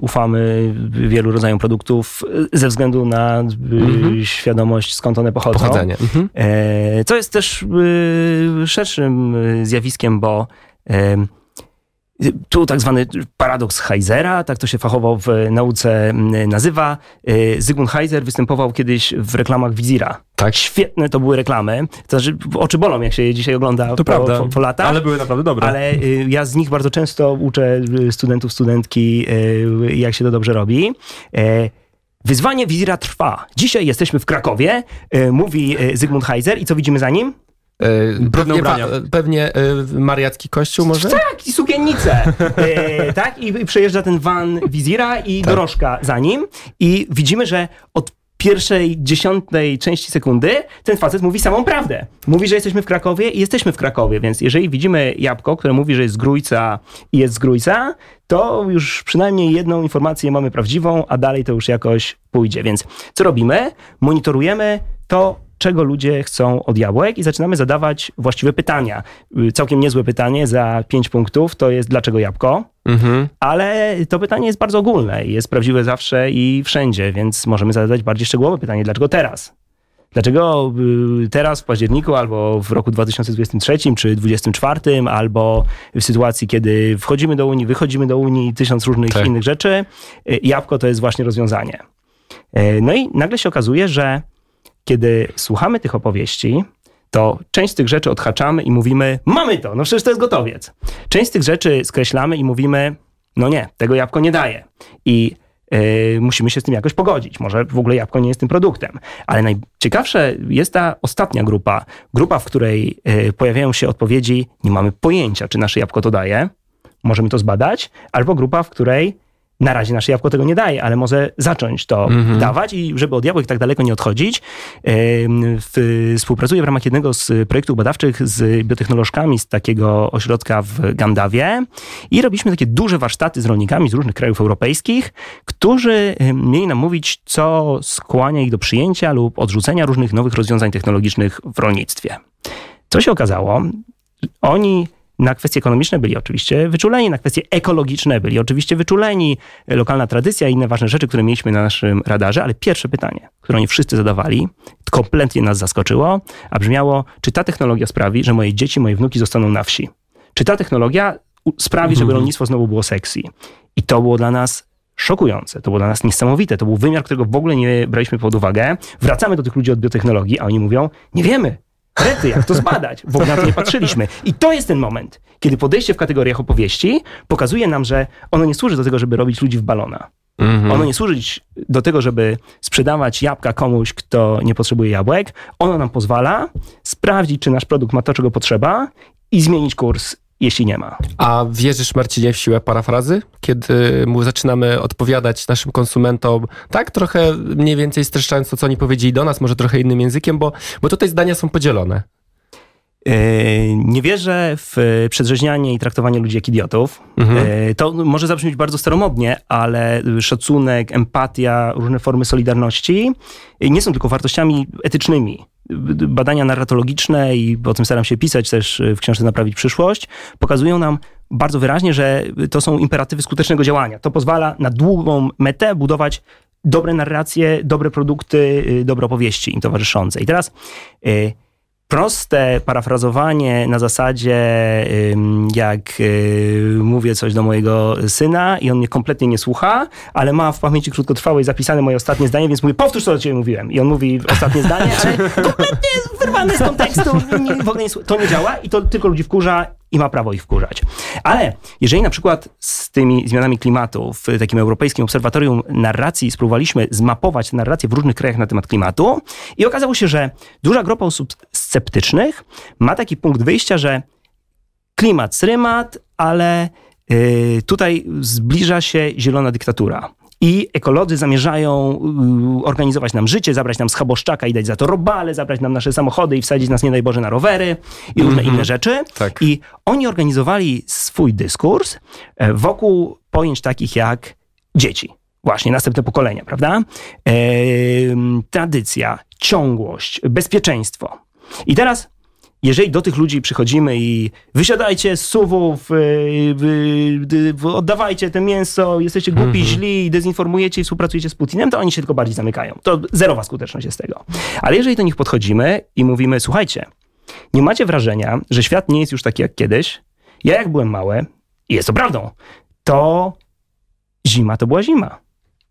[SPEAKER 3] ufamy wielu rodzajom produktów ze względu na mhm. świadomość, skąd one pochodzą. Pochodzenie. Mhm. E, co jest też szerszym zjawiskiem, bo tu tak zwany paradoks Heisera, tak to się fachowo w nauce mm, nazywa. Y, Zygmunt Heiser występował kiedyś w reklamach Wizira. Tak. Świetne to były reklamy. To znaczy, oczy bolą, jak się je dzisiaj ogląda to po, prawda, po, po latach.
[SPEAKER 1] Ale były naprawdę dobre.
[SPEAKER 3] Ale y, ja z nich bardzo często uczę studentów, studentki, y, jak się to dobrze robi. Wyzwanie Wizira trwa. Dzisiaj jesteśmy w Krakowie, mówi Zygmunt Heiser i co widzimy za nim?
[SPEAKER 2] E, pewnie, pewnie e, mariacki kościół może?
[SPEAKER 3] Tak, i sukiennice. E, (laughs) tak, i przejeżdża ten van wizira i tak. dorożka za nim i widzimy, że od pierwszej dziesiątej części sekundy ten facet mówi samą prawdę. Mówi, że jesteśmy w Krakowie i jesteśmy w Krakowie, więc jeżeli widzimy jabłko, które mówi, że jest z Grójca i jest z Grójca, to już przynajmniej jedną informację mamy prawdziwą, a dalej to już jakoś pójdzie. Więc co robimy? Monitorujemy to, czego ludzie chcą od jabłek i zaczynamy zadawać właściwe pytania. Y, całkiem niezłe pytanie za pięć punktów to jest dlaczego jabłko? Mhm. Ale to pytanie jest bardzo ogólne i jest prawdziwe zawsze i wszędzie, więc możemy zadać bardziej szczegółowe pytanie, dlaczego teraz? Dlaczego y, teraz w październiku, albo w roku 2023 czy 2024, albo w sytuacji, kiedy wchodzimy do Unii, wychodzimy do Unii tysiąc różnych tak. innych rzeczy, y, jabłko to jest właśnie rozwiązanie. No i nagle się okazuje, że kiedy słuchamy tych opowieści, to część z tych rzeczy odhaczamy i mówimy, mamy to, no przecież to jest gotowiec. Część z tych rzeczy skreślamy i mówimy, no nie, tego jabłko nie daje. I yy, musimy się z tym jakoś pogodzić. Może w ogóle jabłko nie jest tym produktem. Ale najciekawsze jest ta ostatnia grupa. Grupa, w której yy, pojawiają się odpowiedzi, nie mamy pojęcia, czy nasze jabłko to daje, możemy to zbadać, albo grupa, w której na razie nasze jabłko tego nie daje, ale może zacząć to mm -hmm. dawać i żeby od jabłek tak daleko nie odchodzić, w, współpracuję w ramach jednego z projektów badawczych z biotechnolożkami z takiego ośrodka w Gandawie i robiliśmy takie duże warsztaty z rolnikami z różnych krajów europejskich, którzy mieli nam mówić, co skłania ich do przyjęcia lub odrzucenia różnych nowych rozwiązań technologicznych w rolnictwie. Co się okazało? Oni Na kwestie ekonomiczne byli oczywiście wyczuleni, na kwestie ekologiczne byli oczywiście wyczuleni, lokalna tradycja i inne ważne rzeczy, które mieliśmy na naszym radarze, ale pierwsze pytanie, które oni wszyscy zadawali, kompletnie nas zaskoczyło, a brzmiało, czy ta technologia sprawi, że moje dzieci, moje wnuki zostaną na wsi? Czy ta technologia sprawi, żeby mhm. rolnictwo znowu było sexy? I to było dla nas szokujące. To było dla nas niesamowite. To był wymiar, którego w ogóle nie braliśmy pod uwagę. Wracamy do tych ludzi od biotechnologii, a oni mówią, nie wiemy. Rety, jak to zbadać? W ogóle na to nie patrzyliśmy. I to jest ten moment, kiedy podejście w kategoriach opowieści pokazuje nam, że ono nie służy do tego, żeby robić ludzi w balona. Mhm. Ono nie służy do tego, żeby sprzedawać jabłka komuś, kto nie potrzebuje jabłek. Ono nam pozwala sprawdzić, czy nasz produkt ma to, czego potrzeba i zmienić kurs jeśli nie ma.
[SPEAKER 2] A wierzysz, Marcinie, w siłę parafrazy? Kiedy mu zaczynamy odpowiadać naszym konsumentom, tak trochę mniej więcej streszczając to, co oni powiedzieli do nas, może trochę innym językiem, bo, bo tutaj zdania są podzielone.
[SPEAKER 3] E, nie wierzę w przedrzeźnianie i traktowanie ludzi jak idiotów. Mhm. E, to może zabrzmieć bardzo staromodnie, ale szacunek, empatia, różne formy solidarności nie są tylko wartościami etycznymi badania narratologiczne i o tym staram się pisać też w książce Naprawić przyszłość, pokazują nam bardzo wyraźnie, że to są imperatywy skutecznego działania. To pozwala na długą metę budować dobre narracje, dobre produkty, y, dobre opowieści im towarzyszące. I teraz y, proste parafrazowanie na zasadzie, jak y, mówię coś do mojego syna i on mnie kompletnie nie słucha, ale ma w pamięci krótkotrwałej zapisane moje ostatnie zdanie, więc mówię, powtórz co do ciebie mówiłem. I on mówi ostatnie (laughs) zdanie, ale kompletnie wyrwane z (laughs) kontekstu, nie, w ogóle nie, to nie działa i to tylko ludzi wkurza i ma prawo ich wkurzać. Ale jeżeli na przykład z tymi zmianami klimatu w takim europejskim obserwatorium narracji spróbowaliśmy zmapować narrację w różnych krajach na temat klimatu i okazało się, że duża grupa osób sceptycznych ma taki punkt wyjścia, że klimat srymat, ale yy, tutaj zbliża się zielona dyktatura i ekolodzy zamierzają y, organizować nam życie, zabrać nam schaboszczaka i dać za to robale, zabrać nam nasze samochody i wsadzić nas, nie daj Boże, na rowery i różne mm -hmm. inne rzeczy. Tak. I oni organizowali swój dyskurs e, wokół pojęć takich jak dzieci. Właśnie, następne pokolenia, prawda? E, tradycja, ciągłość, bezpieczeństwo. I teraz jeżeli do tych ludzi przychodzimy i wysiadajcie z suwów, oddawajcie te mięso, jesteście głupi, mm -hmm. źli, dezinformujecie i współpracujecie z Putinem, to oni się tylko bardziej zamykają. To zerowa skuteczność jest tego. Ale jeżeli do nich podchodzimy i mówimy, słuchajcie, nie macie wrażenia, że świat nie jest już taki jak kiedyś? Ja jak byłem mały, i jest to prawdą, to zima to była zima.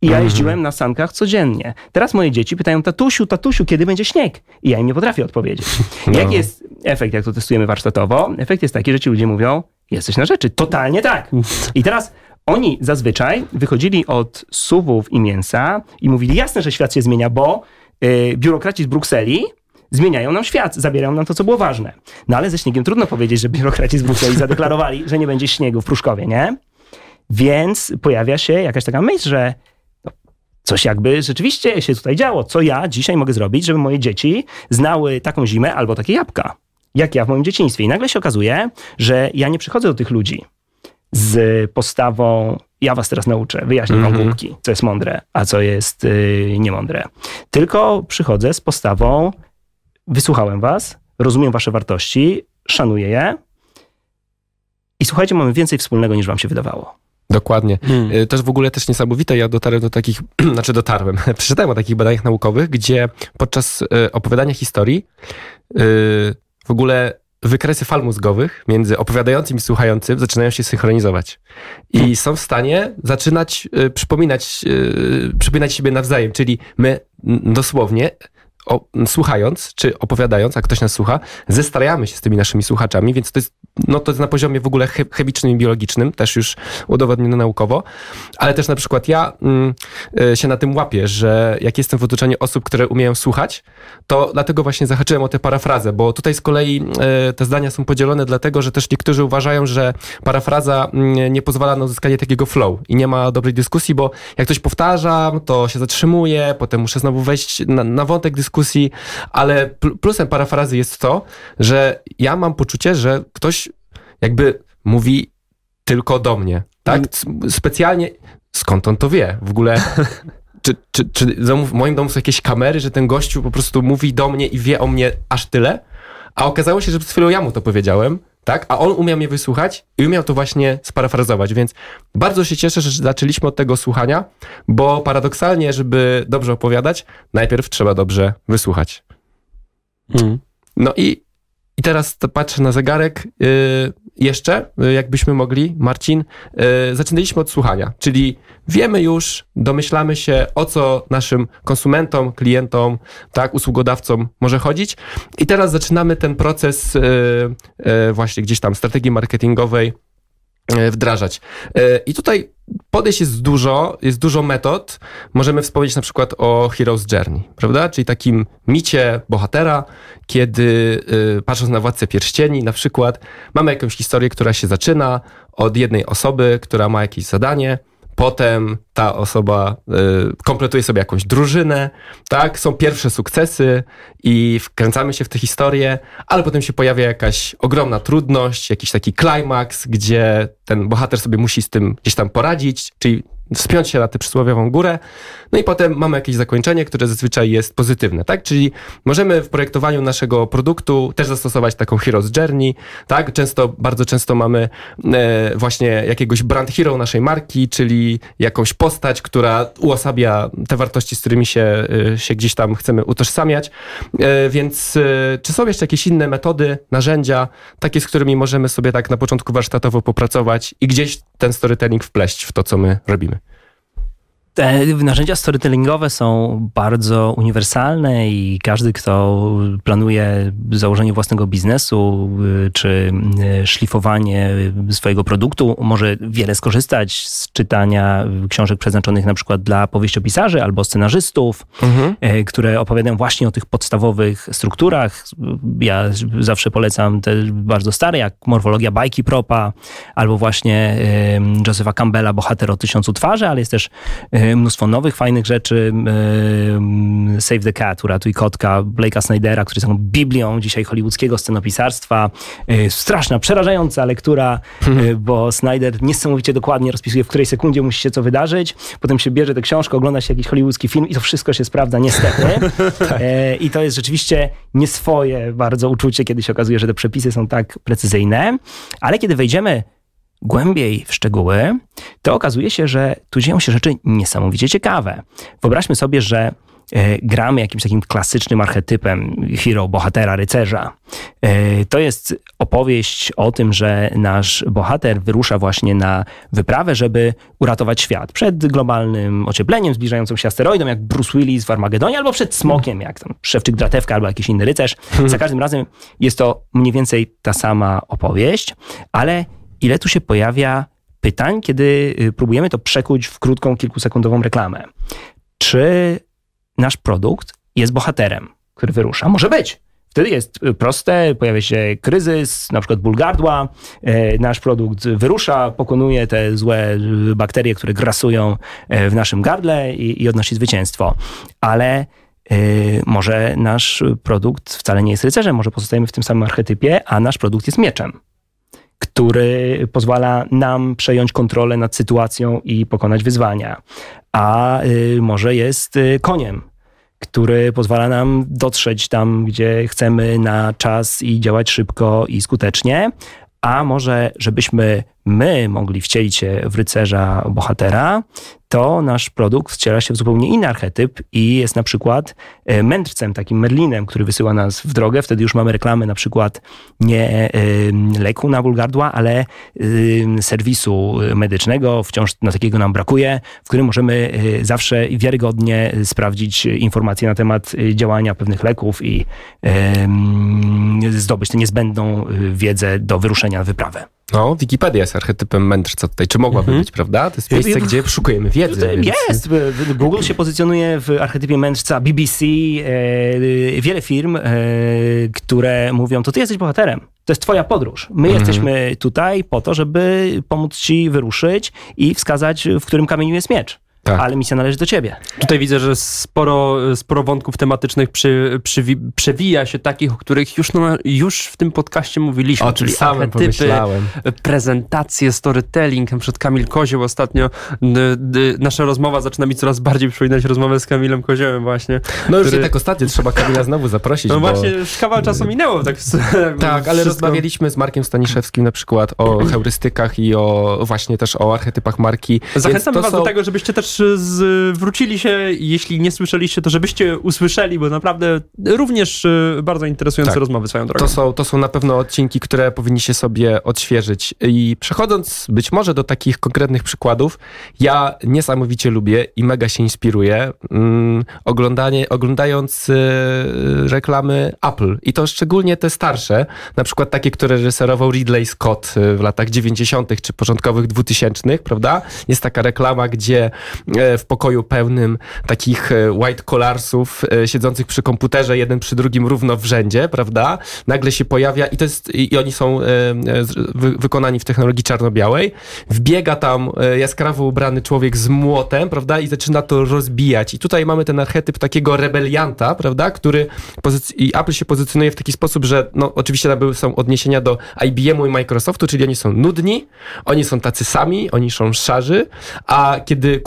[SPEAKER 3] I ja mhm. jeździłem na sankach codziennie. Teraz moje dzieci pytają, tatusiu, tatusiu, kiedy będzie śnieg? I ja im nie potrafię odpowiedzieć. No. Jaki jest efekt, jak to testujemy warsztatowo? Efekt jest taki, że ci ludzie mówią, jesteś na rzeczy. Totalnie tak. I teraz oni zazwyczaj wychodzili od suwów i mięsa i mówili, jasne, że świat się zmienia, bo yy, biurokraci z Brukseli zmieniają nam świat, zabierają nam to, co było ważne. No ale ze śniegiem trudno powiedzieć, że biurokraci z Brukseli zadeklarowali, że nie będzie śniegu w Pruszkowie, nie? Więc pojawia się jakaś taka myśl, że coś jakby rzeczywiście się tutaj działo. Co ja dzisiaj mogę zrobić, żeby moje dzieci znały taką zimę albo takie jabłka, jak ja w moim dzieciństwie. I nagle się okazuje, że ja nie przychodzę do tych ludzi z postawą ja was teraz nauczę, wyjaśnię mm -hmm. wam mhm. głupki, co jest mądre, a co jest yy, niemądre. Tylko przychodzę z postawą wysłuchałem was, rozumiem wasze wartości, szanuję je i słuchajcie, mamy więcej wspólnego niż wam się wydawało.
[SPEAKER 2] Dokładnie. Hmm. Y, też w ogóle też niesamowite, ja dotarłem do takich, (clears throat) znaczy dotarłem, (clears throat) przeczytałem o takich badaniach naukowych, gdzie podczas y, opowiadania historii y, w ogóle wykresy fal mózgowych między opowiadającym i słuchającym zaczynają się synchronizować. I są w stanie zaczynać przypominać, przypominać siebie nawzajem, czyli my dosłownie o, słuchając, czy opowiadając, a ktoś nas słucha, zestrajamy się z tymi naszymi słuchaczami, więc to jest, no to jest na poziomie w ogóle chemicznym i biologicznym, też już udowodnione naukowo, ale też na przykład ja mm, e, się na tym łapię, że jak jestem w otoczeniu osób, które umieją słuchać, to dlatego właśnie zahaczyłem o tę parafrazę, bo tutaj z kolei e, te zdania są podzielone dlatego, że też niektórzy uważają, że parafraza mm, nie pozwala na uzyskanie takiego flow i nie ma dobrej dyskusji, bo jak coś powtarzam, to się zatrzymuje, potem muszę znowu wejść na, na wątek dyskusji, ale plusem parafrazy jest to, że ja mam poczucie, że ktoś jakby mówi tylko do mnie, tak? Specjalnie, skąd on to wie? W ogóle... (laughs) Czy, czy, czy w moim domu są jakieś kamery, że ten gościu po prostu mówi do mnie i wie o mnie aż tyle? A okazało się, że przed chwilą ja mu to powiedziałem tak? A on umiał mnie wysłuchać i umiał to właśnie sparafrazować, więc bardzo się cieszę, że zaczęliśmy od tego słuchania, bo paradoksalnie, żeby dobrze opowiadać, najpierw trzeba dobrze wysłuchać. Mm. No i, i teraz patrzę na zegarek. Yy, jeszcze, y, jakbyśmy mogli, Marcin, yy, zaczynaliśmy od słuchania, czyli wiemy już, domyślamy się, o co naszym konsumentom, klientom, tak, usługodawcom może chodzić. I teraz zaczynamy ten proces właśnie gdzieś tam strategii marketingowej wdrażać. E, I tutaj podejść jest dużo, jest dużo metod. Możemy wspomnieć na przykład o Hero's Journey, prawda? Czyli takim micie bohatera, kiedy e, patrząc na Władcę Pierścieni na przykład, mamy jakąś historię, która się zaczyna od jednej osoby, która ma jakieś zadanie, potem ta osoba y, kompletuje sobie jakąś drużynę, tak? Są pierwsze sukcesy i wkręcamy się w tę historię, ale potem się pojawia jakaś ogromna trudność, jakiś taki klimaks, gdzie ten bohater sobie musi z tym gdzieś tam poradzić, czyli wspiąć się na tę przysłowiową górę, no i potem mamy jakieś zakończenie, które zazwyczaj jest pozytywne, tak? Czyli możemy w projektowaniu naszego produktu też zastosować taką Hero's Journey, tak? Często, bardzo często mamy e, właśnie jakiegoś brand hero naszej marki, czyli jakąś postać, która uosabia te wartości, z którymi się, e, się gdzieś tam chcemy utożsamiać. E, więc e, czy są jeszcze jakieś inne metody, narzędzia, takie, z którymi możemy sobie tak na początku warsztatowo popracować i gdzieś ten storytelling wpleść w to, co my robimy?
[SPEAKER 3] Te narzędzia storytellingowe są bardzo uniwersalne i każdy, kto planuje założenie własnego biznesu y, czy y, szlifowanie swojego produktu, może wiele skorzystać z czytania książek przeznaczonych na przykład dla powieściopisarzy albo scenarzystów, mhm. Y, które opowiadają właśnie o tych podstawowych strukturach. Ja zawsze polecam te bardzo stare, jak Morfologia bajki Propa, albo właśnie Josepha Campbella, Bohater o tysiącu twarzy, ale jest też mnóstwo nowych, fajnych rzeczy. E, Save the Cat, Uratuj Kotka, Blake'a Snydera, który jest taką biblią dzisiaj hollywoodzkiego scenopisarstwa. E, straszna, przerażająca lektura, bo Snyder niesamowicie dokładnie rozpisuje, w której sekundzie musi się co wydarzyć. Potem się bierze tę książkę, ogląda się jakiś hollywoodzki film i to wszystko się sprawdza niestety. tak. (laughs) I to jest rzeczywiście nieswoje bardzo uczucie, kiedy się okazuje, że te przepisy są tak precyzyjne. Ale kiedy wejdziemy głębiej w szczegóły, to okazuje się, że tu dzieją się rzeczy niesamowicie ciekawe. Wyobraźmy sobie, że e, gramy jakimś takim klasycznym archetypem hero, bohatera, rycerza. E, to jest opowieść o tym, że nasz bohater wyrusza właśnie na wyprawę, żeby uratować świat przed globalnym ociepleniem, zbliżającą się asteroidą, jak Bruce Willis w Armagedonie, albo przed smokiem, jak tam Szewczyk Dratewka, albo jakiś inny rycerz. Za każdym razem jest to mniej więcej ta sama opowieść, ale ile tu się pojawia pytań, kiedy y, próbujemy to przekuć w krótką, kilkusekundową reklamę. Czy nasz produkt jest bohaterem, który wyrusza? Może być. Wtedy jest y, proste, pojawia się kryzys, na przykład ból gardła, y, nasz produkt wyrusza, pokonuje te złe bakterie, które grasują w naszym gardle i, i odnosi zwycięstwo. Ale może nasz produkt wcale nie jest rycerzem, może pozostajemy w tym samym archetypie, a nasz produkt jest mieczem który pozwala nam przejąć kontrolę nad sytuacją i pokonać wyzwania. A y, może jest y, koniem, który pozwala nam dotrzeć tam, gdzie chcemy na czas i działać szybko i skutecznie. A może, żebyśmy my mogli wcielić się w rycerza bohatera, to nasz produkt wciela się w zupełnie inny archetyp i jest na przykład e, mędrcem, takim Merlinem, który wysyła nas w drogę. Wtedy już mamy reklamy na przykład nie leku na ból gardła, ale serwisu medycznego, wciąż na takiego nam brakuje, w którym możemy e, zawsze wiarygodnie sprawdzić informacje na temat e, działania pewnych leków i zdobyć tę niezbędną wiedzę do wyruszenia na wyprawę.
[SPEAKER 2] No, Wikipedia jest archetypem mędrca tutaj. Czy mogłaby mhm. być, prawda? To jest miejsce, gdzie szukujemy wiedzy.
[SPEAKER 3] Więc... Jest. Google się pozycjonuje w archetypie mędrca, BBC, e, wiele firm, e, które mówią, to ty jesteś bohaterem. To jest twoja podróż. My mhm. jesteśmy tutaj po to, żeby pomóc ci wyruszyć i wskazać, w którym kamieniu jest miecz. Tak. ale misja należy do ciebie.
[SPEAKER 1] Tutaj widzę, że sporo, sporo wątków tematycznych przy, przy, przewija się takich, o których już, no, już w tym podcaście mówiliśmy.
[SPEAKER 2] O
[SPEAKER 1] czyli
[SPEAKER 2] samym pomyślałem.
[SPEAKER 1] prezentacje, storytelling. Przed Kamil Kozioł ostatnio nasza rozmowa zaczyna mi coraz bardziej przypominać rozmowę z Kamilem Koziołem właśnie.
[SPEAKER 2] No już który... nie tak ostatnio, trzeba Kamila znowu zaprosić.
[SPEAKER 1] No bo... właśnie, już kawał czasu minęło. Tak,
[SPEAKER 2] tak ale rozmawialiśmy z Markiem Staniszewskim na przykład o heurystykach i o właśnie też o archetypach marki.
[SPEAKER 1] Zachęcam was są... do tego, żebyście też zwrócili się, jeśli nie słyszeliście, to żebyście usłyszeli, bo naprawdę również y, bardzo interesujące tak. rozmowy swoją drogą.
[SPEAKER 2] To są, to są na pewno odcinki, które powinniście sobie odświeżyć. I przechodząc być może do takich konkretnych przykładów, ja niesamowicie lubię i mega się inspiruję mm, oglądanie, oglądając y, reklamy Apple. I to szczególnie te starsze, na przykład takie, które reżyserował Ridley Scott y, w latach 90. czy początkowych 2000, prawda? Jest taka reklama, gdzie w pokoju pełnym takich e, white collarsów e, siedzących przy komputerze, jeden przy drugim równo w rzędzie, prawda? Nagle się pojawia i to jest, i oni są wykonani w technologii czarno-białej. Wbiega tam jaskrawo ubrany człowiek z młotem, prawda? I zaczyna to rozbijać. I tutaj mamy ten archetyp takiego rebelianta, prawda? Który i Apple się pozycjonuje w taki sposób, że no oczywiście tam są odniesienia do IBM-u i Microsoftu, czyli oni są nudni, oni są tacy sami, oni są szarzy, a kiedy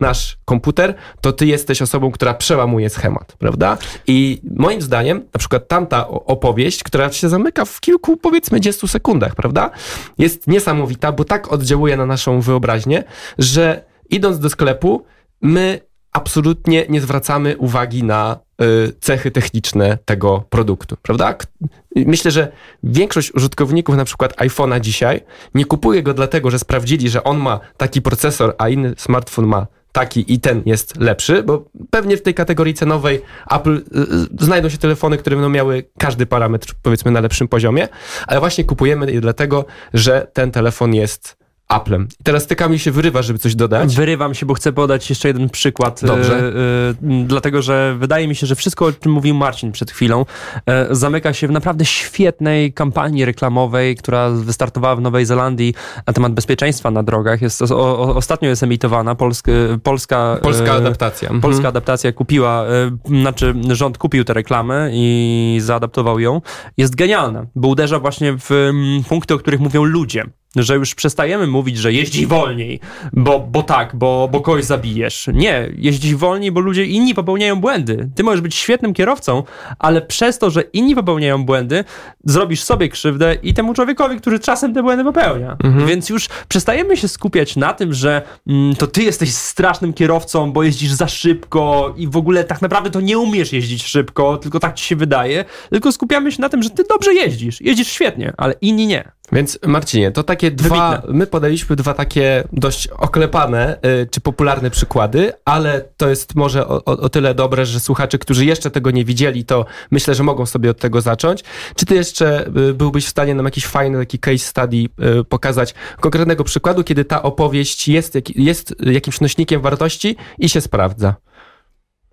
[SPEAKER 2] nasz komputer, to ty jesteś osobą, która przełamuje schemat, prawda? I moim zdaniem, na przykład tamta opowieść, która się zamyka w kilku, powiedzmy, 10 sekundach, prawda? Jest niesamowita, bo tak oddziałuje na naszą wyobraźnię, że idąc do sklepu, my absolutnie nie zwracamy uwagi na y, cechy techniczne tego produktu, prawda? Myślę, że większość użytkowników na przykład iPhone'a dzisiaj nie kupuje go dlatego, że sprawdzili, że on ma taki procesor, a inny smartfon ma taki i ten jest lepszy, bo pewnie w tej kategorii cenowej Apple y, y, znajdą się telefony, które będą miały każdy parametr powiedzmy na lepszym poziomie, ale właśnie kupujemy je dlatego, że ten telefon jest Applem. I teraz ty Kamil się wyrywa, żeby coś dodać.
[SPEAKER 1] Wyrywam się, bo chcę podać jeszcze jeden przykład.
[SPEAKER 2] Dobrze.
[SPEAKER 1] Yy, yy, dlatego, że wydaje mi się, że wszystko, o czym mówił Marcin przed chwilą, yy, zamyka się w naprawdę świetnej kampanii reklamowej, która wystartowała w Nowej Zelandii na temat bezpieczeństwa na drogach. Jest, o, o, ostatnio jest emitowana. Polsk, polska,
[SPEAKER 2] polska adaptacja.
[SPEAKER 1] Mhm. Polska adaptacja kupiła, znaczy rząd kupił tę reklamę i zaadaptował ją. Jest genialna, bo uderza właśnie w punkty, o których mówią ludzie że już przestajemy mówić, że jeździ wolniej, bo, bo tak, bo, bo kogoś zabijesz. Nie, jeździ wolniej, bo ludzie inni popełniają błędy. Ty możesz być świetnym kierowcą, ale przez to, że inni popełniają błędy, zrobisz sobie krzywdę i temu człowiekowi, który czasem te błędy popełnia. Mhm. Więc już przestajemy się skupiać na tym, że mm, to ty jesteś strasznym kierowcą, bo jeździsz za szybko i w ogóle tak naprawdę to nie umiesz jeździć szybko, tylko tak ci się wydaje, tylko skupiamy się na tym, że ty dobrze jeździsz, jeździsz świetnie, ale inni nie.
[SPEAKER 2] Więc Marcinie, to takie dwa, Wybitne. my podaliśmy dwa takie dość oklepane y, czy popularne przykłady, ale to jest może o, o, tyle dobre, że słuchacze, którzy jeszcze tego nie widzieli, to myślę, że mogą sobie od tego zacząć. Czy ty jeszcze y, byłbyś w stanie nam jakiś fajny taki case study y, pokazać konkretnego przykładu, kiedy ta opowieść jest, jest jakimś nośnikiem wartości i się sprawdza?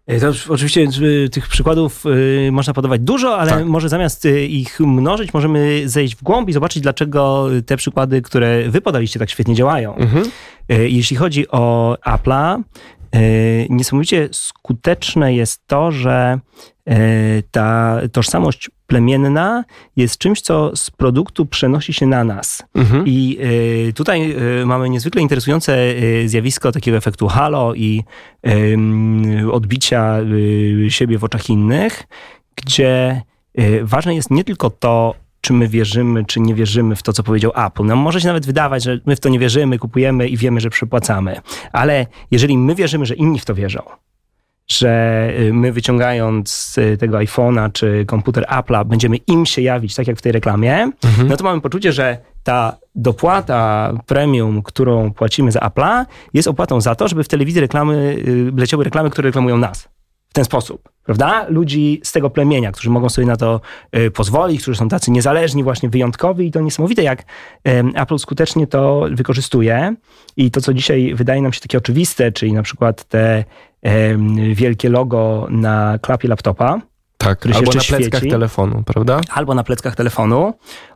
[SPEAKER 3] E, to oczywiście tych przykładów y, można podawać dużo, ale tak. może zamiast ich mnożyć, możemy zejść w głąb i zobaczyć, dlaczego te przykłady, które wy podaliście, tak świetnie działają. Mhm. E, jeśli chodzi o Apple'a, e, niesamowicie skuteczne jest to, że ta tożsamość plemienna jest czymś, co z produktu przenosi się na nas. Mhm. I y, tutaj mamy niezwykle interesujące zjawisko takiego efektu halo i odbicia siebie w oczach innych, gdzie ważne jest nie tylko to, czy my wierzymy, czy nie wierzymy w to, co powiedział Apple. Nam może się nawet wydawać, że my w to nie wierzymy, kupujemy i wiemy, że przepłacamy. Ale jeżeli my wierzymy, że inni w to wierzą, że y, my wyciągając tego iPhone'a czy komputer Apple'a będziemy im się jawić, tak jak w tej reklamie, mhm. no to mamy poczucie, że ta dopłata premium, którą płacimy za Apple'a, jest opłatą za to, żeby w telewizji reklamy, y, leciały reklamy, które reklamują nas. W ten sposób, prawda? Ludzi z tego plemienia, którzy mogą sobie na to y, pozwolić, którzy są tacy niezależni, właśnie wyjątkowi i to niesamowite, jak Apple skutecznie to wykorzystuje i to, co dzisiaj wydaje nam się takie oczywiste, czyli na przykład te wielkie logo na klapie laptopa.
[SPEAKER 2] Tak, albo na pleckach świeci, telefonu, prawda?
[SPEAKER 3] Albo na pleckach telefonu.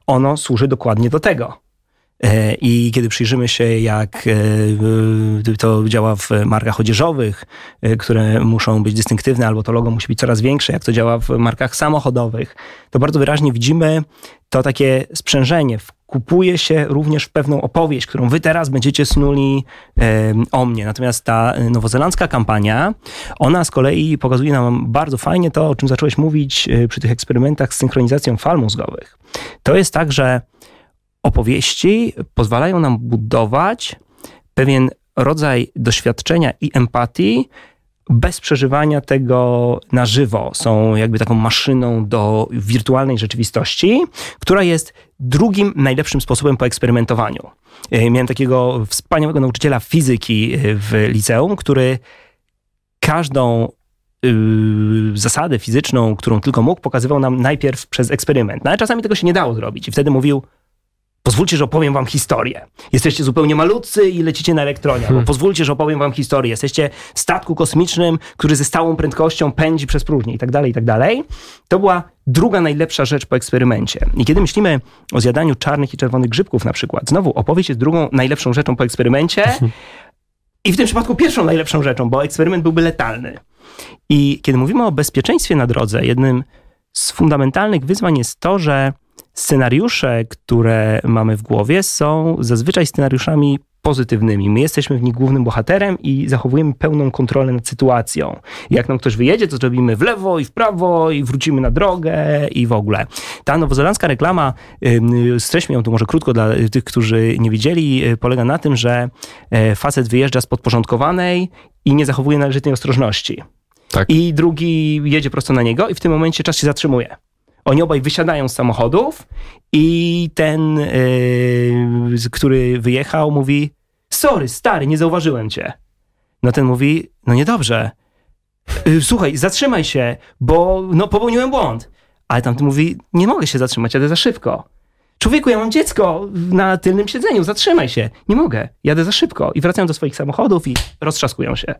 [SPEAKER 3] Ono służy dokładnie do tego. E, I kiedy przyjrzymy się, jak e, to działa w markach odzieżowych, e, które muszą być dystynktywne, albo to logo musi być coraz większe, jak to działa w markach samochodowych, to bardzo wyraźnie widzimy to takie sprzężenie. Kupuje się również w pewną opowieść, którą wy teraz będziecie snuli o mnie. Natomiast ta nowozelandzka kampania, ona z kolei pokazuje nam bardzo fajnie to, o czym zacząłeś mówić przy tych eksperymentach z synchronizacją fal mózgowych. To jest tak, że opowieści pozwalają nam budować pewien rodzaj doświadczenia i empatii bez przeżywania tego na żywo. Są jakby taką maszyną do wirtualnej rzeczywistości, która jest drugim najlepszym sposobem po eksperymentowaniu. E, miałem takiego wspaniałego nauczyciela fizyki e, w liceum, który każdą yy, zasadę fizyczną, którą tylko mógł, pokazywał nam najpierw przez eksperyment. No ale czasami tego się nie dało zrobić i wtedy mówił, Pozwólcie, że opowiem wam historię. Jesteście zupełnie malutcy i lecicie na elektronie. Hmm. Pozwólcie, że opowiem wam historię. Jesteście w statku kosmicznym, który ze stałą prędkością pędzi przez próżnię i tak dalej, i tak dalej. To była druga najlepsza rzecz po eksperymencie. I kiedy myślimy o zjadaniu czarnych i czerwonych grzybków na przykład, znowu opowieść jest drugą najlepszą rzeczą po eksperymencie (laughs) i w tym przypadku pierwszą najlepszą rzeczą, bo eksperyment byłby letalny. I kiedy mówimy o bezpieczeństwie na drodze, jednym z fundamentalnych wyzwań jest to, że scenariusze, które mamy w głowie, są zazwyczaj scenariuszami pozytywnymi. My jesteśmy w nich głównym bohaterem i zachowujemy pełną kontrolę nad sytuacją. Jak nam ktoś wyjedzie, to zrobimy w lewo i w prawo i wrócimy na drogę i w ogóle. Ta nowozelandzka reklama, streśmy ją tu może krótko dla tych, którzy nie widzieli, y, polega na tym, że e, facet wyjeżdża z podporządkowanej i nie zachowuje należytej ostrożności. Tak. I drugi jedzie prosto na niego i w tym momencie czas się zatrzymuje. Oni obaj wysiadają z samochodów i ten, yy, który wyjechał, mówi: Sorry, stary, nie zauważyłem cię. No ten mówi: No niedobrze. Yy, słuchaj, zatrzymaj się, bo no, popełniłem błąd. Ale tamten mówi: Nie mogę się zatrzymać, jadę za szybko. Człowieku, ja mam dziecko na tylnym siedzeniu, zatrzymaj się. Nie mogę, jadę za szybko. I wracają do swoich samochodów i roztrzaskują się.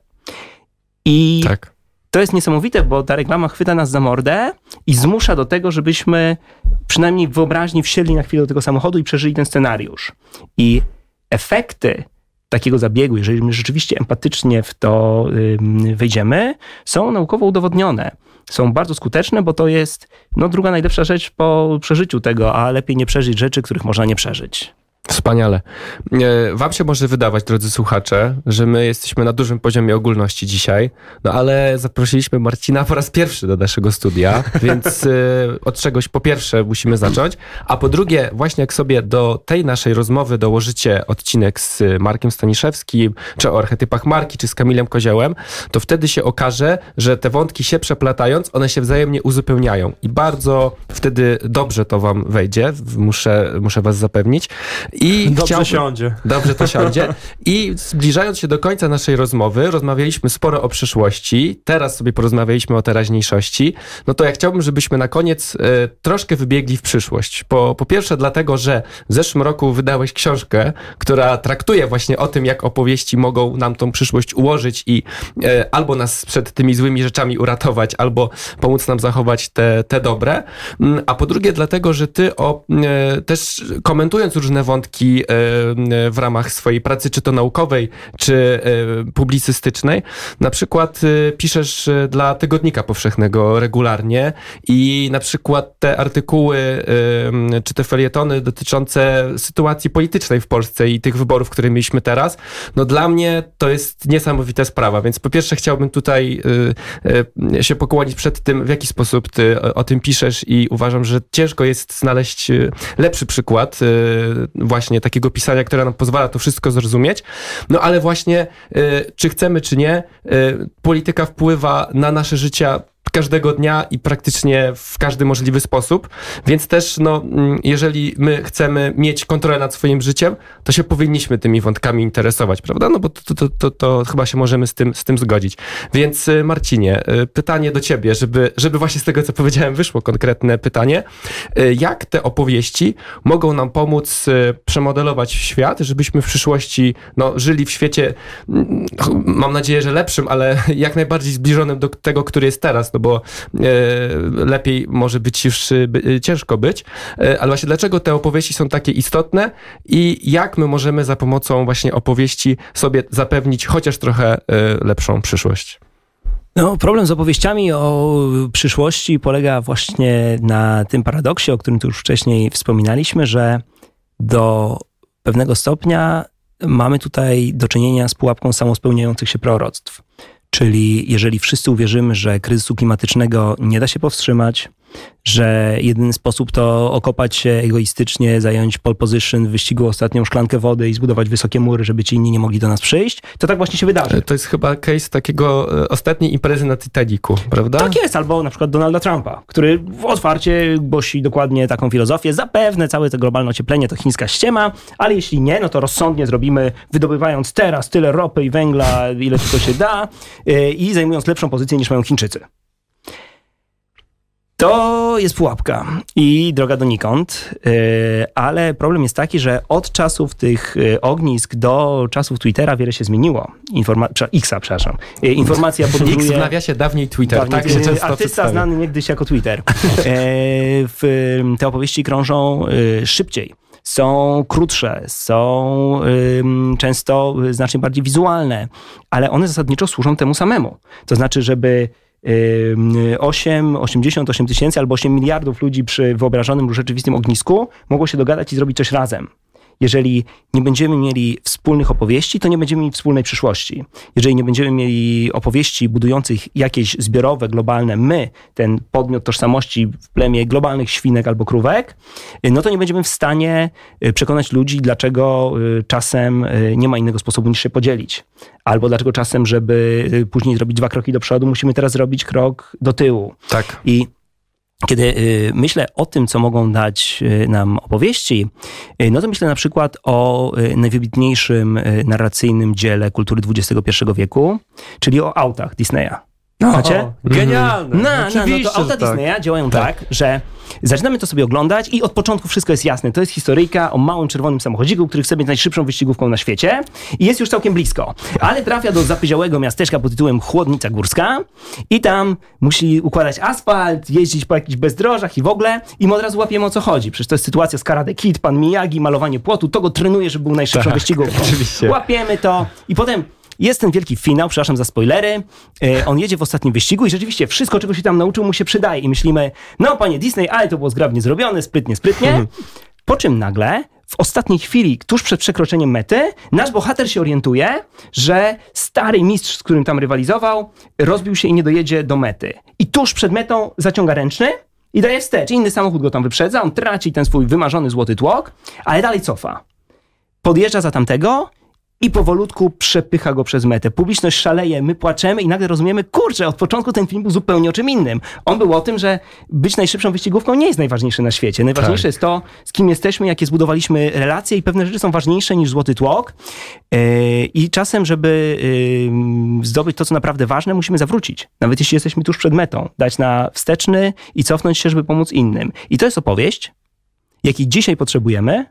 [SPEAKER 3] I tak to jest niesamowite, bo ta reklama chwyta nas za mordę i zmusza do tego, żebyśmy przynajmniej wyobraźni wsiedli na chwilę do tego samochodu i przeżyli ten scenariusz. I efekty takiego zabiegu, jeżeli my rzeczywiście empatycznie w to wejdziemy, są naukowo udowodnione. Są bardzo skuteczne, bo to jest no, druga najlepsza rzecz po przeżyciu tego, a lepiej nie przeżyć rzeczy, których można nie przeżyć.
[SPEAKER 2] Wspaniale. E, wam się może wydawać, drodzy słuchacze, że my jesteśmy na dużym poziomie ogólności dzisiaj, no ale zaprosiliśmy Marcina po raz pierwszy do naszego studia, (laughs) więc e, od czegoś po pierwsze musimy zacząć, a po drugie, właśnie jak sobie do tej naszej rozmowy dołożycie odcinek z Markiem Staniszewskim, czy o archetypach marki, czy z Kamilem Koziołem, to wtedy się okaże, że te wątki się przeplatając, one się wzajemnie uzupełniają i bardzo wtedy dobrze to wam wejdzie, muszę, muszę was zapewnić.
[SPEAKER 1] I dobrze siądzie.
[SPEAKER 2] Dobrze to siądzie. I zbliżając się do końca naszej rozmowy, rozmawialiśmy sporo o przyszłości, teraz sobie porozmawialiśmy o teraźniejszości, no to ja chciałbym, żebyśmy na koniec y, troszkę wybiegli w przyszłość. Po, po pierwsze dlatego, że w zeszłym roku wydałeś książkę, która traktuje właśnie o tym, jak opowieści mogą nam tą przyszłość ułożyć i y, albo nas przed tymi złymi rzeczami uratować, albo pomóc nam zachować te, te dobre. Y, a po drugie dlatego, że ty o, też komentując różne wątki, wątki e, w ramach swojej pracy, czy to naukowej, czy e, publicystycznej. Na przykład e, piszesz dla Tygodnika Powszechnego regularnie i na przykład te artykuły, czy te felietony dotyczące sytuacji politycznej w Polsce i tych wyborów, które mieliśmy teraz, no dla mnie to jest niesamowita sprawa, więc po pierwsze chciałbym tutaj się pokłonić przed tym, w jaki sposób ty o tym piszesz i uważam, że ciężko jest znaleźć lepszy przykład właśnie takiego pisania, które nam pozwala to wszystko zrozumieć. No ale właśnie, y, czy chcemy, czy nie, y, polityka wpływa na nasze życia każdego dnia i praktycznie w każdy możliwy sposób. Więc też, no, mm, jeżeli my chcemy mieć kontrolę nad swoim życiem, to się powinniśmy tymi wątkami interesować, prawda? No bo to, to, to, to chyba się możemy z tym, z tym zgodzić. Więc y, Marcinie, y, pytanie do ciebie, żeby, żeby właśnie z tego, co powiedziałem, wyszło konkretne pytanie. Y, jak te opowieści mogą nam pomóc przemodelować świat, żebyśmy w przyszłości no, żyli w świecie, mm, mam nadzieję, że lepszym, ale (laughs) jak najbardziej zbliżonym do tego, który jest teraz, no bo lepiej może być już ciężko być. Ale właśnie dlaczego te opowieści są takie istotne i jak my możemy za pomocą właśnie opowieści sobie zapewnić chociaż trochę lepszą przyszłość?
[SPEAKER 3] No, problem z opowieściami o przyszłości polega właśnie na tym paradoksie, o którym tu już wcześniej wspominaliśmy, że do pewnego stopnia mamy tutaj do czynienia z pułapką samospełniających się proroctw. Czyli jeżeli wszyscy uwierzymy, że kryzysu klimatycznego nie da się powstrzymać, że jedyny sposób to okopać się egoistycznie, zająć pole position w wyścigu ostatnią szklankę wody i zbudować wysokie mury, żeby ci inni nie mogli do nas przyjść, to tak właśnie się wydarzy.
[SPEAKER 2] To jest chyba case takiego e, ostatniej imprezy na Titanicu, prawda?
[SPEAKER 3] Tak jest, albo na przykład Donalda Trumpa, który otwarcie głosi dokładnie taką filozofię. Zapewne całe to globalne ocieplenie to chińska ściema, ale jeśli nie, no to rozsądnie zrobimy, wydobywając teraz tyle ropy i węgla, ile tylko się da e, i zajmując lepszą pozycję niż mają Chińczycy. To jest pułapka i droga donikąd, y, ale problem jest taki, że od czasów tych y, ognisk do czasów Twittera wiele się zmieniło. Informa Xa, przepraszam. Y, informacja (laughs) podróżuje...
[SPEAKER 2] X w nawiasie dawniej Twitter, dawniej, tak się często
[SPEAKER 3] Artysta
[SPEAKER 2] przedstawia.
[SPEAKER 3] znany niegdyś jako Twitter. w, te opowieści krążą szybciej są krótsze, są często znacznie bardziej wizualne, ale one zasadniczo służą temu samemu. To znaczy, żeby 8, 88 tysięcy albo 8 miliardów ludzi przy wyobrażonym rzeczywistym ognisku mogło się dogadać i zrobić coś razem. Jeżeli nie będziemy mieli wspólnych opowieści, to nie będziemy mieli wspólnej przyszłości. Jeżeli nie będziemy mieli opowieści budujących jakieś zbiorowe, globalne my, ten podmiot tożsamości w plemie globalnych świnek albo krówek, no to nie będziemy w stanie y, przekonać ludzi, dlaczego y, czasem y, nie ma innego sposobu niż się podzielić. Albo dlaczego czasem, żeby później zrobić dwa kroki do przodu, musimy teraz zrobić krok do tyłu.
[SPEAKER 2] Tak.
[SPEAKER 3] I kiedy y, myślę o tym, co mogą dać y, nam opowieści, y, no to myślę na przykład o najwybitniejszym narracyjnym dziele kultury XXI wieku, czyli o autach Disneya.
[SPEAKER 1] Macie? Genialne.
[SPEAKER 3] No, no, no to auta tak. Disneya działają tak. tak, że zaczynamy to sobie oglądać i od początku wszystko jest jasne. To jest historyjka o małym czerwonym samochodziku, który chce być najszybszą wyścigówką na świecie i jest już całkiem blisko. Ale trafia do zapyziałego miasteczka pod tytułem Chłodnica Górska i tam musi układać asfalt, jeździć po jakichś bezdrożach i w ogóle i my od razu łapiemy o co chodzi. Przecież to jest sytuacja z Karate Kid, pan Miyagi, malowanie płotu, to go trenuje, żeby był najszybszą tak, wyścigówką. Oczywiście. Łapiemy to i potem jest ten wielki finał, przepraszam za spoilery. E, on jedzie w ostatnim wyścigu i rzeczywiście wszystko, czego się tam nauczył, mu się przydaje. I myślimy, no panie Disney, ale to było zgrabnie zrobione, sprytnie, sprytnie. (laughs) Po czym nagle w ostatniej chwili, tuż przed przekroczeniem mety, nasz bohater się orientuje, że stary mistrz, z którym tam rywalizował, rozbił się i nie dojedzie do mety. I tuż przed metą zaciąga ręczny i daje wstecz. Inny samochód go tam wyprzedza, on traci ten swój wymarzony złoty tłok, ale dalej cofa. Podjeżdża za tamtego i powolutku przepycha go przez metę. Publiczność szaleje, my płaczemy i nagle rozumiemy, kurczę, od początku ten film był zupełnie o czym innym. On był o tym, że być najszybszą wyścigówką nie jest najważniejsze na świecie. Najważniejsze tak. jest to, z kim jesteśmy, jakie zbudowaliśmy relacje i pewne rzeczy są ważniejsze niż złoty tłok. Yy, I czasem, żeby yy, zdobyć to, co naprawdę ważne, musimy zawrócić. Nawet jeśli jesteśmy tuż przed metą. Dać na wsteczny i cofnąć się, żeby pomóc innym. I to jest opowieść, jakiej dzisiaj potrzebujemy,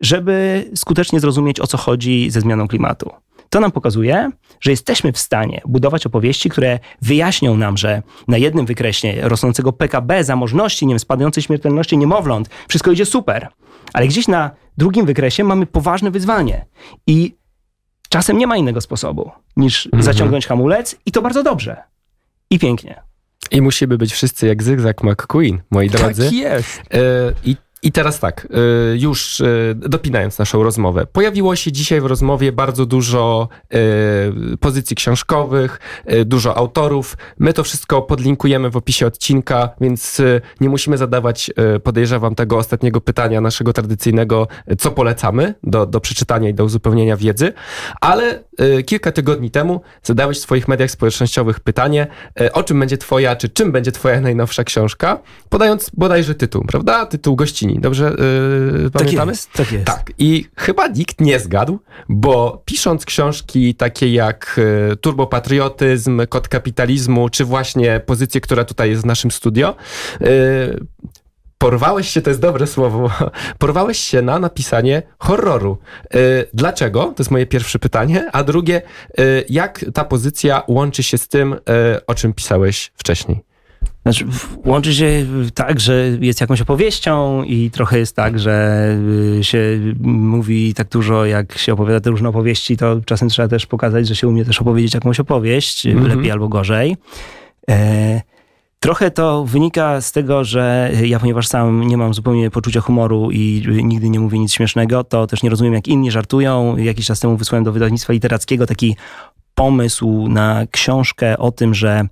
[SPEAKER 3] żeby skutecznie zrozumieć, o co chodzi ze zmianą klimatu. To nam pokazuje, że jesteśmy w stanie budować opowieści, które wyjaśnią nam, że na jednym wykresie rosnącego PKB, zamożności, nie wiem, spadającej śmiertelności niemowląt, wszystko idzie super. Ale gdzieś na drugim wykresie mamy poważne wyzwanie. I czasem nie ma innego sposobu niż mhm. zaciągnąć hamulec i to bardzo dobrze. I pięknie.
[SPEAKER 2] I musimy być wszyscy jak Zygzak McQueen, moi drodzy.
[SPEAKER 1] Tak jest.
[SPEAKER 2] E, I i teraz tak, y, już y, dopinając naszą rozmowę. Pojawiło się dzisiaj w rozmowie bardzo dużo y, pozycji książkowych, dużo autorów. My to wszystko podlinkujemy w opisie odcinka, więc nie musimy zadawać, podejrzewam, tego ostatniego pytania naszego tradycyjnego, co polecamy do, do przeczytania i do uzupełnienia wiedzy. Ale kilka tygodni temu zadałeś w swoich mediach społecznościowych pytanie, o czym będzie twoja, czy czym będzie twoja najnowsza książka, podając bodajże tytuł, prawda? Tytuł dobrze yy, pamiętamy?
[SPEAKER 3] Tak jest, tak jest.
[SPEAKER 2] Tak. I chyba nikt nie zgadł, bo pisząc książki takie jak y, Turbopatriotyzm, Kod kapitalizmu, czy właśnie pozycję, która tutaj jest w naszym studio, yy, porwałeś się, to jest dobre słowo, (laughs) porwałeś się na napisanie horroru. Yy, dlaczego? To jest moje pierwsze pytanie. A drugie, yy, jak ta pozycja łączy się z tym, o czym pisałeś wcześniej?
[SPEAKER 3] Znaczy, łączy się tak, że jest jakąś opowieścią i trochę jest tak, że y, się mówi tak dużo, jak się opowiada te różne opowieści, to czasem trzeba też pokazać, że się umie też opowiedzieć jakąś opowieść, mm -hmm. lepiej albo gorzej. E Trochę to wynika z tego, że ja, ponieważ sam nie mam zupełnie poczucia humoru i nigdy nie mówię nic śmiesznego, to też nie rozumiem, jak inni żartują. Jakiś czas temu wysłałem do wydawnictwa literackiego taki pomysł na książkę o tym, że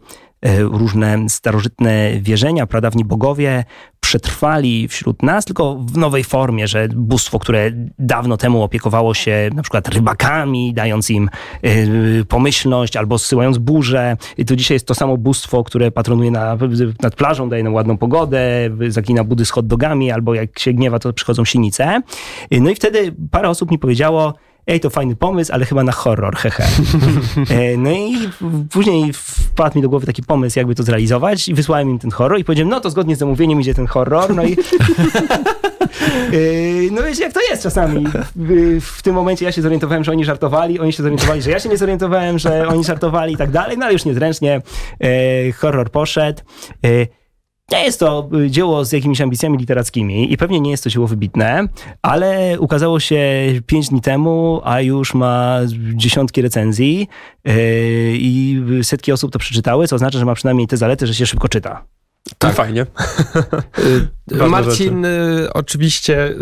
[SPEAKER 3] różne starożytne wierzenia, pradawni bogowie przetrwali wśród nas, tylko w nowej formie, że bóstwo, które dawno temu opiekowało się na przykład rybakami, dając im e, pomyślność albo zsyłając burzę, to dzisiaj jest to samo bóstwo, które patronuje na, nad plażą, daje nam ładną pogodę, zakina budy z hot dogami, albo jak się gniewa, to przychodzą sinice. No i wtedy parę osób mi powiedziało, ej, to fajny pomysł, ale chyba na horror, hehe. (laughs) E, no i później wpadł mi do głowy taki pomysł, jakby to zrealizować i wysłałem im ten horror i powiedziałem, no to zgodnie z zamówieniem idzie ten horror, no i (laughs) e, no wiecie, jak to jest czasami. W tym momencie ja się zorientowałem, że oni żartowali, oni się zorientowali, że ja się nie zorientowałem, że oni żartowali i tak dalej, no ale już niezręcznie e, horror poszedł. Nie jest to y, dzieło z jakimiś ambicjami literackimi i pewnie nie jest to dzieło wybitne, ale ukazało się 5 dni temu, a już ma dziesiątki recenzji yy, i setki osób to przeczytały, co oznacza, że ma przynajmniej te zalety, że się szybko czyta.
[SPEAKER 1] Tak. Fajnie. (laughs)
[SPEAKER 2] Y, Marcin, y, oczywiście y,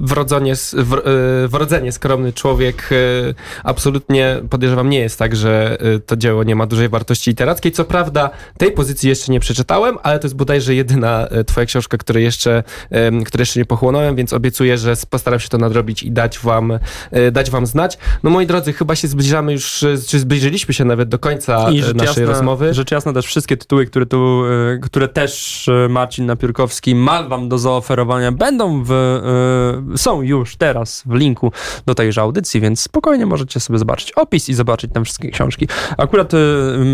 [SPEAKER 2] wrodzenie, wrodzenie skromny człowiek, absolutnie podejrzewam nie jest tak, że to dzieło nie ma dużej wartości literackiej. Co prawda tej pozycji jeszcze nie przeczytałem, ale to jest bodajże jedyna twoja książka, której jeszcze, której jeszcze nie pochłonąłem, więc obiecuję, że postaram się to nadrobić i dać wam, dać wam znać. No moi drodzy, chyba się zbliżamy już, czy zbliżyliśmy się nawet do końca I naszej jasna, rozmowy.
[SPEAKER 1] Rzecz jasna też wszystkie tytuły, które tu, które też Marcin Napiórkowski ma wam do zaoferowania, będą w, y, są już teraz w linku do tejże audycji, więc spokojnie możecie sobie zobaczyć opis i zobaczyć tam wszystkie książki. Akurat y,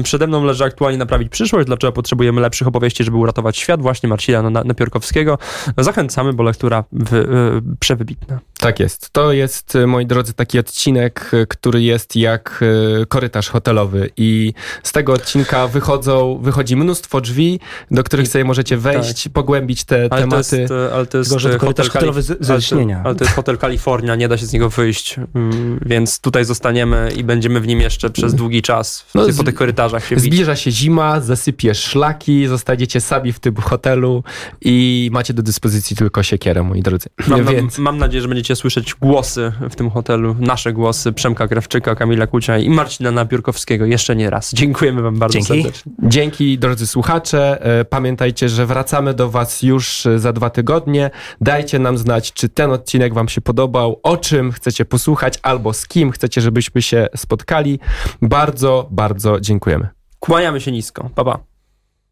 [SPEAKER 1] przede mną leży aktualnie naprawić przyszłość, dlaczego potrzebujemy lepszych opowieści, żeby uratować świat, właśnie Marcina Napiórkowskiego. Zachęcamy, bo lektura w, przewybitna.
[SPEAKER 2] Tak jest. To jest, moi drodzy, taki odcinek, który jest jak korytarz hotelowy i z tego odcinka wychodzą, wychodzi mnóstwo drzwi, do których sobie możecie wejść, tak. pogłębić te ale tematy. To jest,
[SPEAKER 1] ale to jest Tylko,
[SPEAKER 3] że hotel, hotelowy z, ale, to,
[SPEAKER 1] ale to jest hotel Kalifornia, nie da się z niego wyjść, mm, więc tutaj zostaniemy i będziemy w nim jeszcze przez długi czas no, po tych korytarzach się
[SPEAKER 2] Zbliża się zima, zasypie szlaki, zostaniecie sami w tym hotelu i macie do dyspozycji tylko siekierę, moi drodzy.
[SPEAKER 1] Mam, (laughs) więc... mam nadzieję, że będziecie słyszeć głosy w tym hotelu, nasze głosy, Przemka Krawczyka, Kamila Kucia i Marcina Napiórkowskiego jeszcze nie raz. Dziękujemy wam bardzo
[SPEAKER 3] Dzięki.
[SPEAKER 1] serdecznie.
[SPEAKER 2] Dzięki, drodzy słuchacze. E, pamiętajcie, że wracamy do was już za dwa tygodnie. Dajcie nam znać, czy ten odcinek Wam się podobał, o czym chcecie posłuchać, albo z kim chcecie, żebyśmy się spotkali. Bardzo, bardzo dziękujemy.
[SPEAKER 1] Kłaniamy się nisko. Pa, pa.